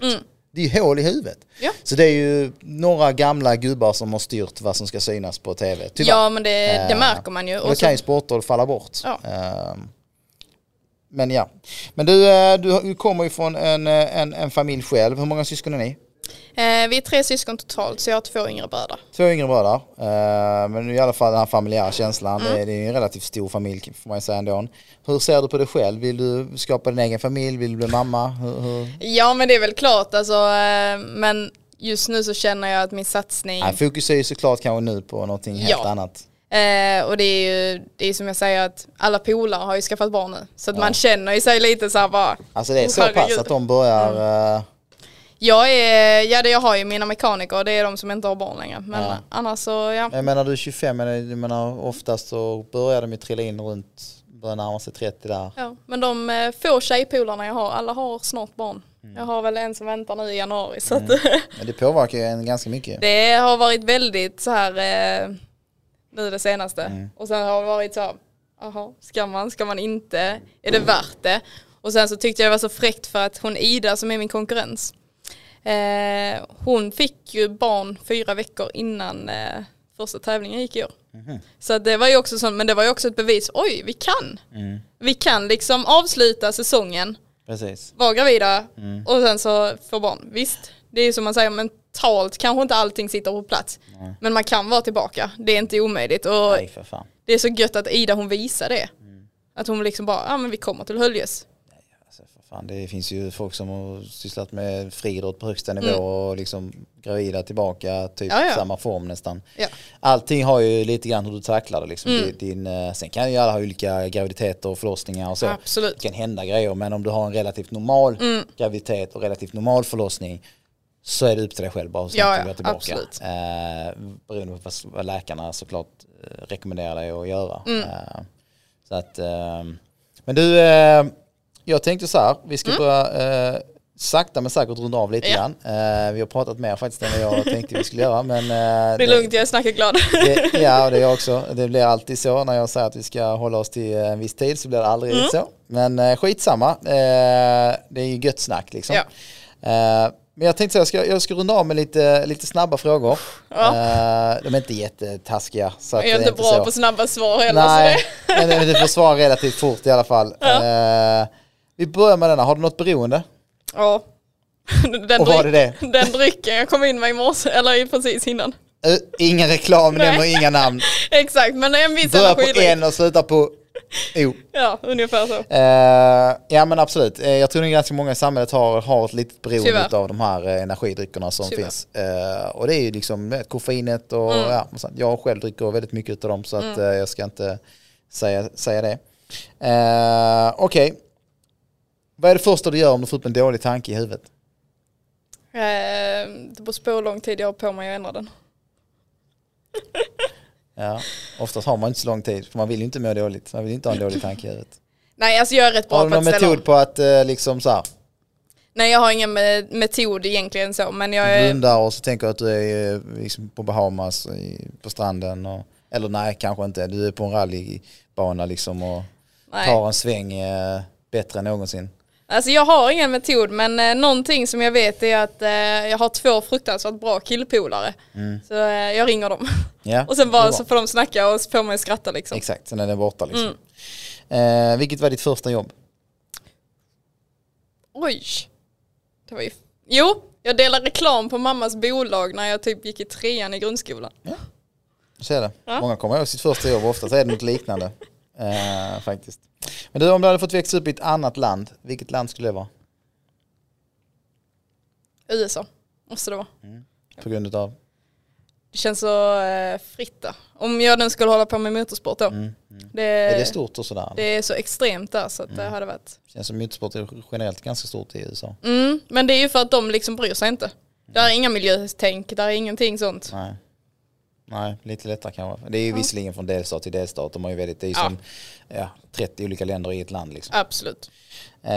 Det är ju hål i huvudet. Mm. Ja. Så det är ju några gamla gubbar som har styrt vad som ska synas på tv. Tyvärr. Ja men det, det Eh, märker man ju. Och då kan ju sporter falla bort. Ja. Ehm, men ja. Men du, eh, du du kommer ju från en, eh, en, en familj själv. Hur många syskon är ni? Eh, vi är tre syskon totalt så jag har två yngre bröder. Två yngre bröder. Eh, men i alla fall den här familjära känslan. Mm. Det, är, det ju en relativt stor familj får man ju säga ändå. Hur ser du på dig själv? Vill du skapa din egen familj? Vill du bli mamma? Hur, hur? Ja men det är väl klart alltså, eh, men just nu så känner jag att min satsning Nej, fokus är ju såklart kanske nu på någonting helt Ja. annat. Eh, och det är ju det är som jag säger att alla polare har ju skaffat barn nu. Så att man känner ju sig lite så här bara. Alltså det är "Åh, så pass herregud." att de börjar... Mm. Jag är, ja det jag har ju mina mekaniker, det är de som inte har barn längre. Men Ja. annars så ja. Jag menar du är 25 men jag menar oftast så börjar de ju trilla in runt, börjar närma sig 30 där. ja. Men de eh, få tjejpolarna jag har, alla har snart barn. Jag har väl en som väntar nu i januari. Så att, Men det påverkar ju en ganska mycket. det har varit väldigt så här eh, nu det senaste. Mm. Och sen har det varit så här, jaha, ska man, ska man inte? Är det värt det? Och sen så tyckte jag det var så fräckt för att hon Ida som är min konkurrens, eh, hon fick ju barn fyra veckor innan eh, första tävlingen gick i år. Mhm. Så det var ju också sånt, men det var ju också ett bevis, oj vi kan. Mm. Vi kan liksom avsluta säsongen, Precis. vara gravida Mm. och sen så få barn. Visst, det är ju som man säger mentalt kanske inte allting sitter på plats. Men man kan vara tillbaka, det är inte omöjligt. Och Nej det är så gött att Ida hon visar det. Att hon liksom bara, ja men vi kommer till Höljes. Fan. Det finns ju folk som har sysslat med friidrott på högsta nivå och liksom gravida tillbaka, typ Mm. Ja, ja. samma form nästan. Ja. Allting har ju lite grann hur du tacklar det liksom. Mm. Din, eh, sen kan ju alla ha olika graviditeter och förlossningar och så. Absolut. Det kan hända grejer men om du har en relativt normal Mm. graviditet och relativt normal förlossning så är det upp till dig själv bara hur snabbt du går tillbaka. absolut. Eh, beroende på vad, vad läkarna såklart eh, rekommenderar dig att göra. Mm. Eh, så att, eh, men du, eh, jag tänkte så här, vi ska börja eh, sakta men säkert runda av lite Mm. Ja. grann. Eh, vi har pratat mer faktiskt än vad jag tänkte vi skulle göra. Men, eh, Det är lugnt, jag är snackeglad. det, ja, det är jag också. Det blir alltid så när jag säger att vi ska hålla oss till en viss tid så blir det aldrig Mm. så. Men eh, skitsamma, eh, det är ju gött snack liksom. Ja. Eh, men jag tänkte så jag ska, jag ska runda av med lite, lite snabba frågor. Ja. Eh, de är inte jättetaskiga. Så Jag är inte bra så. på snabba svar heller. Nej, men du får svara relativt fort i alla fall. Ja. Vi börjar med denna, har du något beroende? ja. Den, Och dryck, det? den drycken jag kom in med i morse, eller precis innan. Uh, ingen reklam, nämner inga namn. Exakt, men en viss Börjar på energidryck. en och slutar på Jo. Ja, ungefär så. Eh, ja men absolut. Eh, jag tror att ganska många i samhället har, har ett litet beroende av de här eh, energidryckerna som Tyvärr. finns. Och det är ju liksom eh, koffeinet och Mm. ja, jag själv dricker väldigt mycket av dem så att eh, jag ska inte säga, säga det. Okej. Vad är det första du gör om du får upp en dålig tanke i huvudet? Eh, det beror på hur lång tid jag har på mig att ändra den. Ja, oftast har man inte så lång tid för man vill ju inte må dåligt. Man vill inte ha en dålig tanke i huvudet. Nej, alltså jag är rätt bra Har du på någon att ställa metod om. på att eh, liksom så här, Nej, jag har ingen me- metod egentligen så, men jag du är... blundar och så tänker du att du är eh, liksom på Bahamas på stranden och, eller nej kanske inte, du är på en rallybana liksom och Nej. tar en sväng eh, bättre än någonsin. Alltså jag har ingen metod men eh, någonting som jag vet är att eh, jag har två fruktansvärt bra killpolare. Så eh, jag ringer dem. Ja, och sen det bara så får de snacka och så får man skratta liksom. Exakt, sen är den borta liksom. Mm. Eh, vilket var ditt första jobb? Oj. Det var ju... Jo, jag delade reklam på mammas bolag när jag typ gick i trean i grundskolan. Du ser det. Ja. Många kommer ihåg sitt första jobb, ofta så är det något liknande. Eh, faktiskt. Men du, om du hade fått växa upp i ett annat land, vilket land skulle det vara? USA, måste det vara. På grund av? Det känns så eh, fritt där. Om jag nu skulle hålla på med motorsport då. Mm. Det, Är det stort och sådär? det är så extremt där så att det hade varit... känns som motorsport är generellt ganska stort i USA. Mm, men det är ju för att de liksom bryr sig inte. Där är inga miljötänk, där är ingenting sånt. Nej. Nej, lite lättare kanske. Det är ju visserligen från delstat till delstat. De har ju väldigt, det är ju Ja. som ja, 30 olika länder i ett land liksom. Absolut. Eh,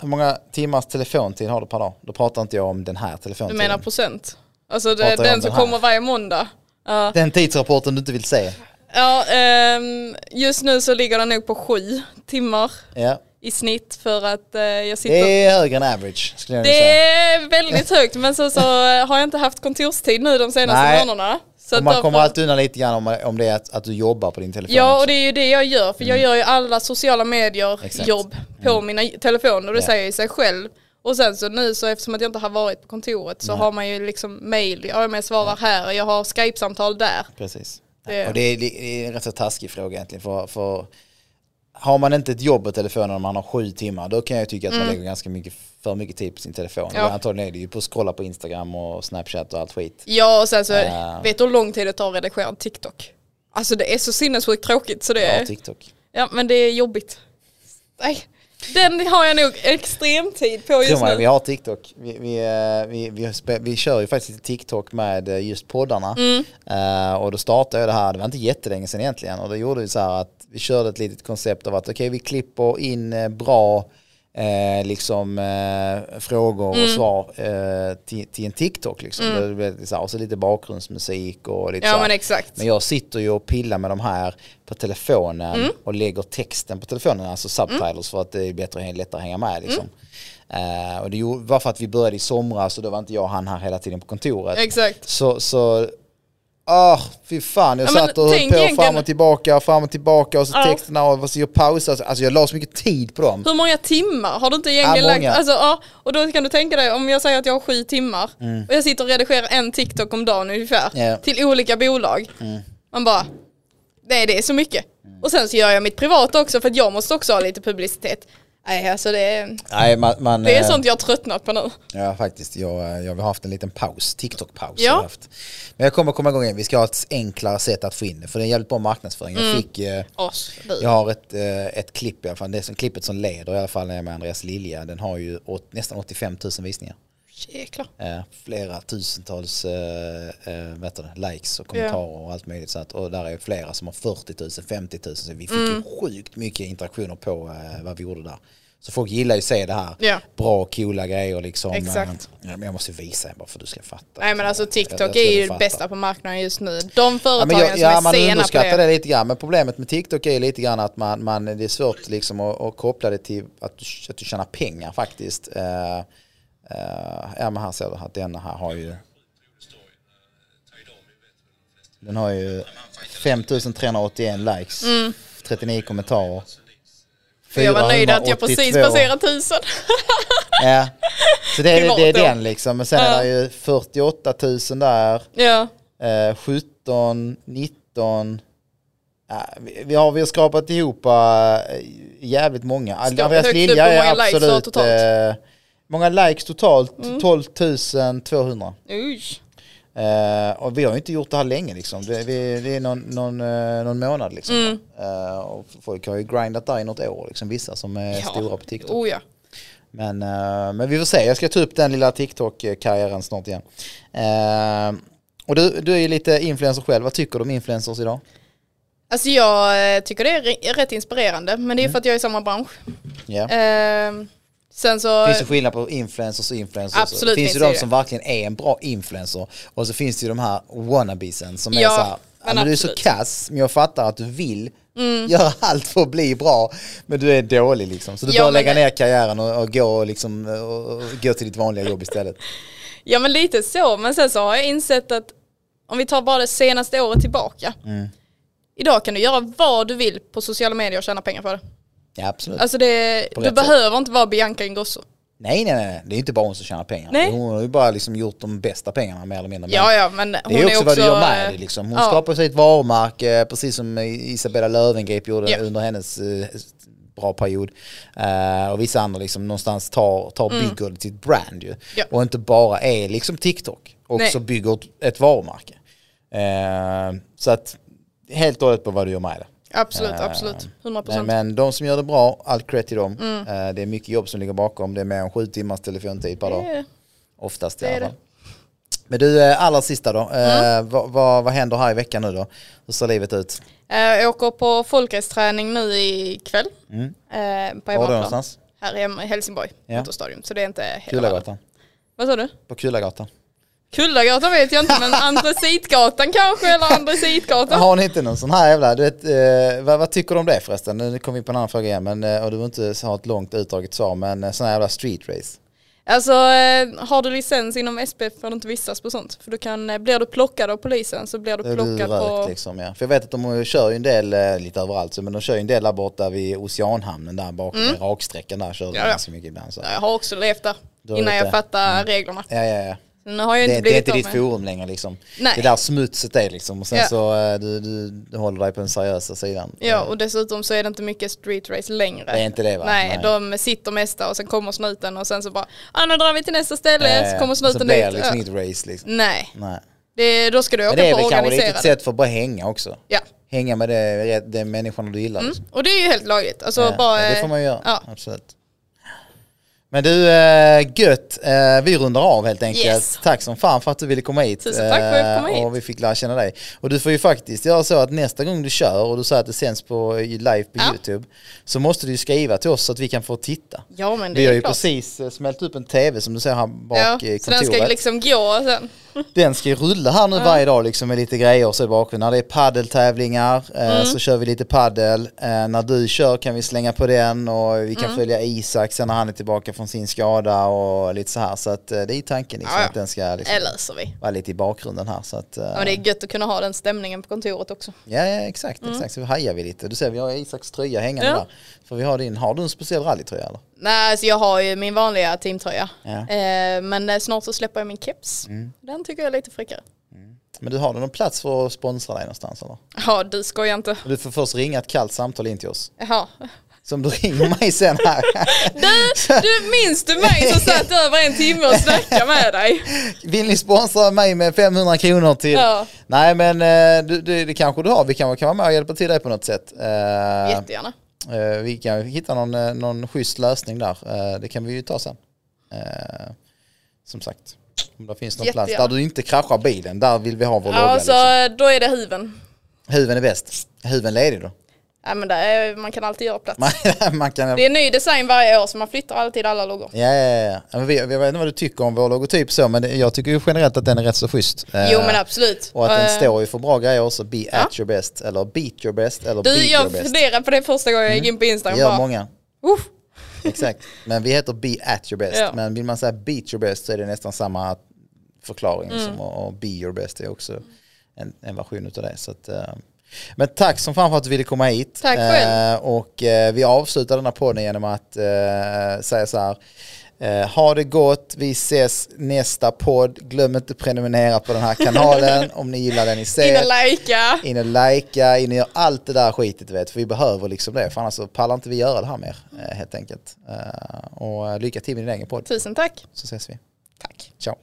hur många timmars telefontid har du per dag? Då pratar inte jag om den här Du telefontiden. menar procent? Alltså det, om den som den här? kommer varje måndag. Ja, Den tidsrapporten du inte vill se? ja ehm, just nu så ligger den nog på sju timmar Ja. i snitt för att eh, jag sitter... Det är högre än average skulle jag Det säga. är väldigt högt men så, så har jag inte haft kontorstid nu de senaste Nej. månaderna. Så Och man kommer alltid undan lite grann om, om det är att, att du jobbar på din telefon Ja också. och det är ju det jag gör för jag gör ju alla sociala medier Exakt. jobb på mina telefoner och det Ja. säger ju sig själv. Och sen så nu så eftersom att jag inte har varit på kontoret så Nej. har man ju liksom mail, ja jag svarar här, jag har skype-samtal där. Precis. Det- Och det är, det är en rätt så taskig fråga egentligen. För, för har man inte ett jobb på telefonen när man har sju timmar då kan jag tycka att man lägger ganska mycket, för mycket tid på sin telefon. Mm. Ja. Och Antagligen är det ju på att scrolla på Instagram och Snapchat och allt skit. Ja och sen så, Ja. vet du hur lång tid det tar att redigera en TikTok? Alltså det är så sinnessjukt tråkigt så det Ja, är, TikTok. ja men det är jobbigt. Nej, den har jag nog extrem tid på just nu. vi har TikTok. Vi, vi, eh, vi, vi, vi kör ju faktiskt TikTok med eh, just poddarna. Mm. Eh, och då startade jag det här, det var inte jättelänge sedan egentligen. Och då gjorde vi så här att vi körde ett litet koncept av att okej vi klipper in eh, bra eh, liksom eh, frågor Mm. och svar eh, till, till en TikTok liksom. Det blev lite så här, och så lite bakgrundsmusik och lite så Ja här. men exakt. Men jag sitter ju och pillar med de här på telefonen Mm. och lägger texten på telefonen, alltså subtitles för att det är bättre, lättare att hänga med liksom. Mm. Eh, och det var för att vi började i somras och då var inte jag och han här hela tiden på kontoret. Exakt. Så, så Ah, fy fan, jag Ja, satt och höll på egentligen- fram och tillbaka, fram och tillbaka och så Ja. texterna och så jag pausade, alltså jag la så mycket tid på dem. Hur många timmar har du inte egentligen Ja, lagt? Alltså, ja, och då kan du tänka dig om jag säger att jag har sju timmar och jag sitter och redigerar en TikTok om dagen ungefär Ja. till olika bolag. Man bara, nej det är så mycket. Och sen så gör jag mitt privata också för att jag måste också ha lite publicitet. Nej alltså det är, Nej, man, man, det är eh, sånt jag har tröttnat på nu. Ja faktiskt, jag, jag har haft en liten paus, TikTok-paus. Ja. har jag haft. Men jag kommer komma igång igen, vi ska ha ett enklare sätt att få in det, för det är en jävligt bra marknadsföring. Jag, fick, eh, Oss, jag har ett, eh, ett klipp i alla fall, det är som klippet som leder i alla fall när jag är med Andreas Lilja, den har ju åt, nästan 85 000 visningar. Jäklar. Eh, flera tusentals eh, eh, det, likes och kommentarer och allt möjligt. Så att, och där är flera som har 40 000, 50 000. Så vi fick Mm. ju sjukt mycket interaktioner på eh, vad vi gjorde där. Så folk gillar ju att se det här. Ja. Bra, coola grejer liksom. Exakt. Eh, men jag måste visa bara för att du ska fatta. Nej men alltså Jag- jag TikTok tror är ju det bästa på marknaden just nu. De Ja, företagen men jag, som ja, är man sena på underskattar det. det lite grann. Men problemet med TikTok är lite grann att man, man, det är svårt liksom att, att koppla det till att du, att du tjänar pengar faktiskt. Eh, eh, ja men här ser du att denna här har ju Den har ju 5381 likes, 39 kommentarer. För jag var nöjd att jag precis 482 passerat tusen. Ja, så det, är- det är den liksom. Men sen är det ju 48 000 där. ja. Eh, 17, 19, Ja, vi, vi, har, vi har skrapat ihop uh, jävligt många. Andreas Lilja är många likes totalt? Mm. många likes totalt, 12 200. Uj. Eh, och vi har ju inte gjort det här länge liksom. Det, vi, det är någon, någon, eh, någon månad liksom. Mm. Eh, och folk har ju grindat där i något år liksom, vissa som är Ja. stora på TikTok. Oh ja. Men, men vi får se, jag ska ta upp den lilla TikTok-karriären snart igen. Och du, du är ju lite influencer själv, vad tycker du om influencers idag? Alltså jag tycker det är rätt inspirerande men det är för att jag är i samma bransch. Ja. Sen så... Finns det skillnad på influencers och influencers? Absolut finns det de det. som verkligen är en bra influencer och så finns det ju de här wannabesen som är Ja, så här, men men du är så. Mm. kass men jag fattar att du vill göra allt för att bli bra men du är dålig liksom. Så du Ja, bör lägga ner karriären och, och, gå, liksom, och, och gå till ditt vanliga jobb istället. Ja men lite så, men sen så har jag insett att om vi tar bara det senaste året tillbaka. Mm. Idag kan du göra vad du vill på sociala medier och tjäna pengar på det. Ja absolut. Alltså det, du sätt. behöver inte vara Bianca Ingrosso. nej, nej, nej, det är inte bara hon som tjänar pengar. Nej. Hon har ju bara liksom gjort de bästa pengarna mer eller mindre. Ja ja men hon det är också, vad du gör med det liksom. Hon ja. skapar sig ett varumärke precis som Isabella Löwengrip gjorde Ja. under hennes eh, bra period. Eh, och vissa andra liksom någonstans tar, tar bygger sitt brand ju. Mm. Ja. Och inte bara är liksom TikTok. Också Nej. bygger ett- varumärke. Eh, så att helt och hållet på vad du gör med det. Absolut, Eh, absolut. 100%. Men, men de som gör det bra, all cred till dem. Mm. Eh, det är mycket jobb som ligger bakom. Det är mer än sju timmars telefontid per dag. Oftast i alla fall. Men du, eh, allra sista då. Mm. vad, vad, vad händer här i veckan nu då? Hur ser livet ut? Jag åker på folkraceträning nu ikväll. Mm. Eh, på Var är du någonstans? Här i Helsingborg, Ja. motorstadion. Så det är inte hela världen. Kullagatan. Vad sa du? På Kullagatan. Kullagatan vet jag inte men Andresitgatan kanske eller Andresitgatan. Har ni inte någon sån här jävla, du vet, eh, vad, vad tycker du om det förresten? Nu kommer vi på en annan fråga igen, men, eh, och du behöver inte ha ett långt utdraget svar, men eh, sån här jävla street race. Alltså eh, har du licens inom SPF får du inte vistas på sånt. För du kan, eh, blir du plockad av polisen så blir du är du plockad rökt på... liksom ja. För jag vet att de kör ju en del, eh, lite överallt, så, men de kör ju en del där borta vid Oceanhamnen där bakom, mm. raksträckan där körde de Ja, ganska mycket ibland. Så. Jag har också levt där innan jag fattade reglerna. Ja, ja, ja. Nu har jag Det, inte det är blivit inte ditt forum längre liksom. Nej. Det är där smutset är liksom och sen Ja. så eh, du, du, du håller dig på den seriösa sidan. Ja och dessutom så är det inte mycket street race längre. Det är inte det va? Nej, de sitter mesta och sen kommer snuten och sen så bara ah, nu drar vi till nästa ställe, Eh, så kommer så snuten blir det dit. liksom Ja. inget race liksom. Nej, Nej. det, då ska du åka det är på väl kanske ett organiserade. sätt för att bara hänga också. Ja, Hänga med det, det människorna du gillar. Liksom. och det är ju helt lagligt. Alltså Ja, bara... ja, det får man ju göra, Ja. absolut. Men du, äh, gött. Eh, vi rundar av helt enkelt. Yes. Tack som fan för att du ville komma hit. Tusen tack för att jag komma Eh, hit. Och vi fick lära känna dig. Och du får ju faktiskt göra så att nästa gång du kör och du säger att det sänds på, live på Ja. YouTube så måste du skriva till oss så att vi kan få titta. ja men det Vi har är ju klart. precis eh, smält upp en tv som du ser här bak Ja, i så den kontoret. ska liksom gå sen. Den ska ju rulla här nu varje dag liksom med lite grejer så i bakgrunden. När det är paddeltävlingar eh, Mm. så kör vi lite paddel. Eh, när du kör kan vi slänga på den och vi kan Mm. följa Isak sen när han är tillbaka från sin skada och lite så här. Så att eh, det är tanken liksom Ja, ja. att den ska liksom vara lite i bakgrunden här. Så att, eh, Ja, det är gött att kunna ha den stämningen på kontoret också. ja, ja exakt, exakt. Så hajar vi lite. Du ser vi har Isaks tröja hängande Mm. Ja. där. För vi har din, har du en speciell rallytröja eller? Nej, alltså jag har ju min vanliga teamtröja. Ja. Mm. Eh, men eh, snart så släpper jag min keps. Den tycker jag är lite fräckare. Men du har någon plats för att sponsra dig någonstans eller? Ja, du skojar inte. Du får först ringa ett kallt samtal in till oss. Jaha. Som du ringer mig sen här. Du, du minns du mig som satt över en timme och snackade med dig? Vill ni sponsra mig med 500 kronor till? Ja. Nej men eh, du, du, det kanske du har, vi kan, kan vara med och hjälpa till dig på något sätt. Jättegärna. Eh, vi kan hitta någon, eh, någon schysst lösning där, Eh, det kan vi ju ta sen. Som sagt, om det finns någon plats där du inte kraschar bilen, där vill vi ha vår Ja, logga. så Liksom. då är det huven. Huven är bäst. Huven ledig då. Ja, men det är, man kan alltid göra plats. Man, kan... Det är ny design varje år så man flyttar alltid alla loggor. Ja, ja, ja. Vi, jag vet inte vad du tycker om vår logotyp så, men det- jag tycker ju generellt att den är rätt så schysst. Eh, Jo men absolut. Och att den Eh, står ju för bra grejer också, be Ja. at your best, eller beat your best, eller Du, beat your jag best. funderade på det första gången jag gick in på Det Instagram. gör Bara, många. "Uff." Exakt. Men vi heter be at your best. Ja. Men vill man säga beat your best så är det nästan samma förklaring. Mm. Liksom. Och, och be your best är också en, en version av det. Så att, eh, men tack som fan för att du ville komma hit. Tack själv. Eh, och eh, vi avslutar den här podden genom att eh, säga så här. Eh, ha det gott, vi ses nästa podd. Glöm inte att prenumerera på den här kanalen om ni gillar det ni ser. In och likea. In och likea, in och gör allt det där skitet vet. För vi behöver liksom det, för annars så pallar inte vi göra det här mer eh, helt enkelt. Eh, och lycka till med din egen podd, Tusen tack. så ses vi. Tack. Ciao.